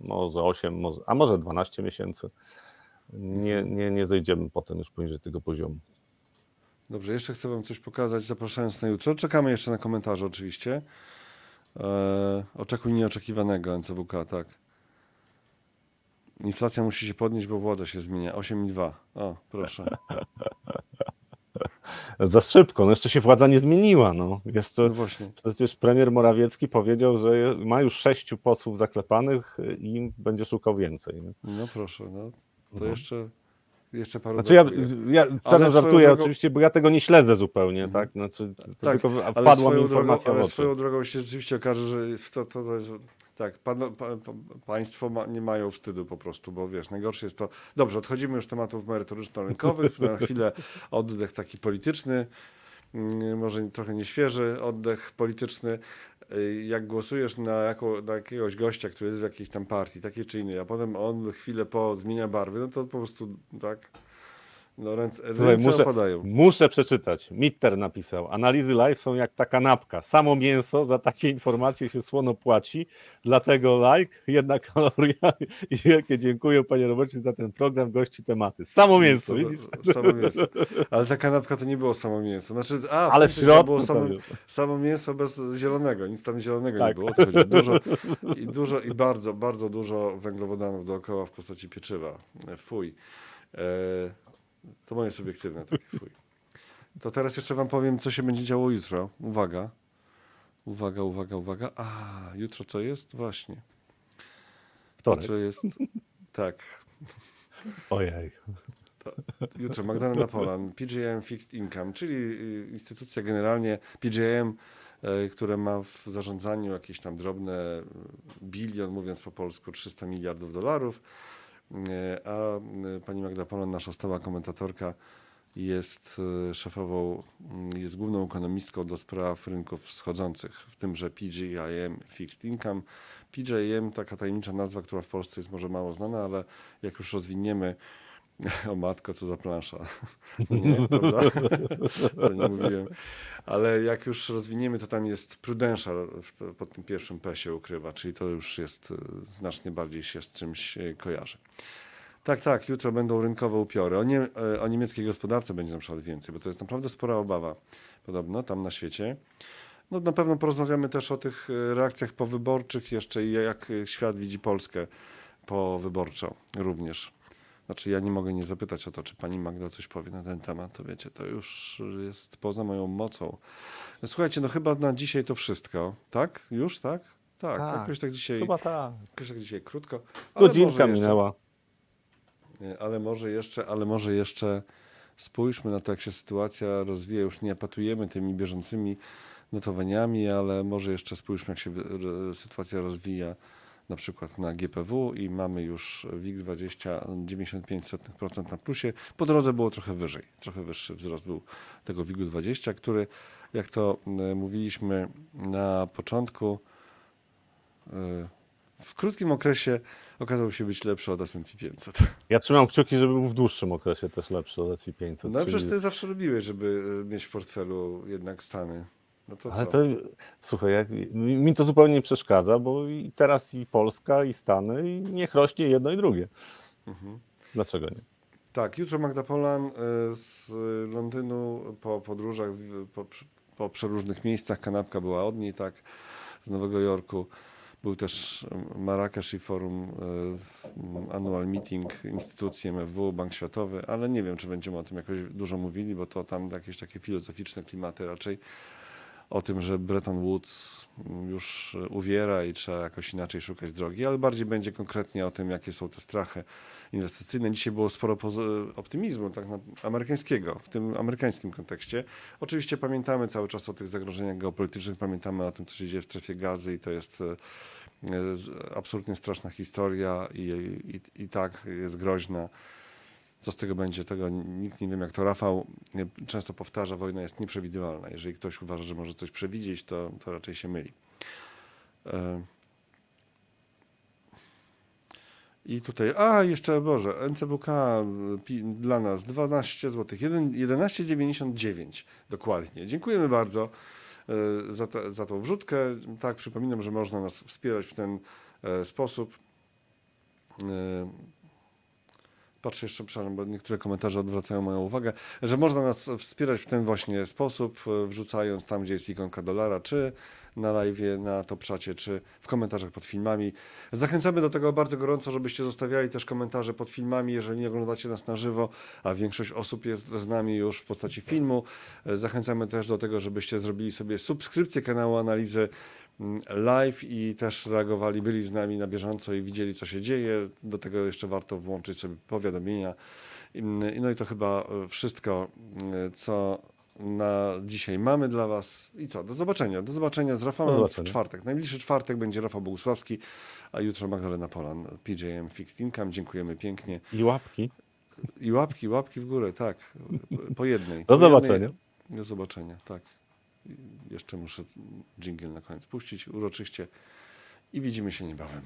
może 8, może, a może 12 miesięcy. Nie, nie, nie zejdziemy potem już poniżej tego poziomu. Dobrze, jeszcze chcę Wam coś pokazać, zapraszając na jutro. Czekamy jeszcze na komentarze oczywiście. E, oczekuj nieoczekiwanego NCWK, tak. Inflacja musi się podnieść, bo władza się zmienia. 8,2. O, proszę. (laughs) Za szybko, no jeszcze się władza nie zmieniła. No. Jeszcze No właśnie. przecież premier Morawiecki powiedział, że ma już sześciu posłów zaklepanych i będzie szukał więcej. Nie? No proszę, no. To No. jeszcze, jeszcze paru Znaczy ja, ja swoją żartuję drogą- oczywiście, bo ja tego nie śledzę zupełnie, Mhm. tak? Znaczy, to Tak, tylko Ale wpadła mi drogą, informacja w ale swoją drogą się rzeczywiście okaże, że to, to, to jest, tak, pan, pa, pa, państwo ma, nie mają wstydu po prostu, bo wiesz, najgorsze jest to, dobrze, odchodzimy już tematów merytoryczno-rynkowych, na (laughs) chwilę oddech taki polityczny, mm, może trochę nieświeży oddech polityczny, jak głosujesz na, jako, na jakiegoś gościa, który jest w jakiejś tam partii, takiej czy innej, a potem on chwilę po zmienia barwy, no to po prostu tak, no ręce, Słuchaj, ręce muszę- opadają. Muszę przeczytać. Mitter napisał. Analizy live są jak ta kanapka. Samo mięso, za takie informacje się słono płaci. Dlatego like, jedna kaloria. (laughs) I wielkie dziękuję panie Robercie za ten program, gości tematy. Samo mięso, widzisz? Samo mięso. Ale ta kanapka to nie było samo mięso. Znaczy, a, Ale w środku było samo, samo mięso bez zielonego. Nic tam zielonego nie Tak. było. To chodzi. Dużo, (laughs) i, dużo I bardzo, bardzo dużo węglowodanów dookoła w postaci pieczywa. E, Fuj. E, to moje subiektywne takie fuj. To teraz jeszcze wam powiem, co się będzie działo jutro. Uwaga. Uwaga, uwaga, uwaga. A, jutro co jest? Właśnie. Wtorek. Jutro jest... Tak, Ojej. Jutro Magdalena Polan, PGM Fixed Income, czyli y, instytucja generalnie PGM, y, które ma w zarządzaniu jakieś tam drobne y, bilion, mówiąc po polsku, 300 miliardów dolarów. Y, A y, pani Magda Polan, nasza stała komentatorka, jest y, szefową, jest główną ekonomistką do spraw rynków wschodzących, w tymże PGIM Fixed Income. PGIM, taka tajemnicza nazwa, która w Polsce jest może mało znana, ale jak już rozwiniemy (laughs) O matko, co za plansza. (laughs) No nie, prawda? (laughs) Co nie mówiłem. Ale jak już rozwiniemy, to tam jest to, pod tym pierwszym P się ukrywa, czyli to już jest e, znacznie bardziej się z czymś e, kojarzy. Tak, tak, jutro będą rynkowe upiory. O, nie, e, o niemieckiej gospodarce będzie na przykład więcej, bo to jest naprawdę spora obawa podobno tam na świecie. No, na pewno porozmawiamy też o tych reakcjach powyborczych jeszcze i jak świat widzi Polskę powyborczo również. Znaczy ja nie mogę nie zapytać o to, czy pani Magda coś powie na ten temat, to wiecie, to już jest poza moją mocą. Słuchajcie, no chyba na dzisiaj to wszystko, tak? Już, tak? Tak, Tak. jakoś tak dzisiaj, Chyba tak. jakoś tak dzisiaj krótko. Godzinka minęła. Ale może jeszcze, ale może jeszcze spójrzmy na to, jak się sytuacja rozwija. Już nie apatujemy tymi bieżącymi notowaniami, ale może jeszcze spójrzmy, jak się sytuacja rozwija na przykład na GPW i mamy już WIG20 95% na plusie. Po drodze było trochę wyżej, trochę wyższy wzrost był tego WIG-u 20, który, jak to e, mówiliśmy na początku, e, w krótkim okresie okazał się być lepszy od S&P 500. Ja trzymam kciuki, żeby był w dłuższym okresie też lepszy od S&P 500. No czyli- przecież ty zawsze lubiłeś, żeby e, mieć w portfelu jednak Stany. No to Ale co? to, słuchaj, jak, mi to zupełnie nie przeszkadza, bo i teraz i Polska, i Stany, i niech rośnie jedno i drugie. Mhm. Dlaczego nie? Tak, jutro Magda Polan e, z Londynu po podróżach po, po przeróżnych miejscach. Kanapka była od niej, tak, z Nowego Jorku. Był też Marrakesz i forum e, annual meeting instytucji MFW, Bank Światowy, ale nie wiem, czy będziemy o tym jakoś dużo mówili, bo to tam jakieś takie filozoficzne klimaty raczej o tym, że Bretton Woods już uwiera i trzeba jakoś inaczej szukać drogi, ale bardziej będzie konkretnie o tym, jakie są te strachy inwestycyjne. Dzisiaj było sporo optymizmu tak amerykańskiego, w tym amerykańskim kontekście. Oczywiście pamiętamy cały czas o tych zagrożeniach geopolitycznych, pamiętamy o tym, co się dzieje w strefie gazy i to jest e, e, absolutnie straszna historia i, i, i tak jest groźna. Co z tego będzie, tego nikt nie wie, jak to Rafał często powtarza, wojna jest nieprzewidywalna. Jeżeli ktoś uważa, że może coś przewidzieć, to, to raczej się myli. E, I tutaj, a jeszcze, Boże, NCWK dla nas 12 zł, 11,99 dokładnie. Dziękujemy bardzo e, za, za tą wrzutkę. Tak, przypominam, że można nas wspierać w ten e, sposób. Patrzę jeszcze, przepraszam, bo niektóre komentarze odwracają moją uwagę, że można nas wspierać w ten właśnie sposób, e, wrzucając tam, gdzie jest ikonka dolara, czy na live, na Topszacie, czy w komentarzach pod filmami. Zachęcamy do tego bardzo gorąco, żebyście zostawiali też komentarze pod filmami, jeżeli nie oglądacie nas na żywo, a większość osób jest z nami już w postaci filmu. E, Zachęcamy też do tego, żebyście zrobili sobie subskrypcję kanału Analizy live i też reagowali, byli z nami na bieżąco i widzieli, co się dzieje. Do tego jeszcze warto włączyć sobie powiadomienia. Mm, No i to chyba e, wszystko, mm, co na dzisiaj mamy dla Was. I co? Do zobaczenia. Do zobaczenia z Rafałem Do w zobaczenia. czwartek. Najbliższy czwartek będzie Rafał Bogusławski, a jutro Magdalena Polan, PJM Fixed Income. Dziękujemy pięknie. I łapki. I łapki, łapki w górę, tak. Po jednej. Do Po zobaczenia. Jednej, do zobaczenia, tak. Jeszcze muszę dżingiel na koniec puścić uroczyście i widzimy się niebawem.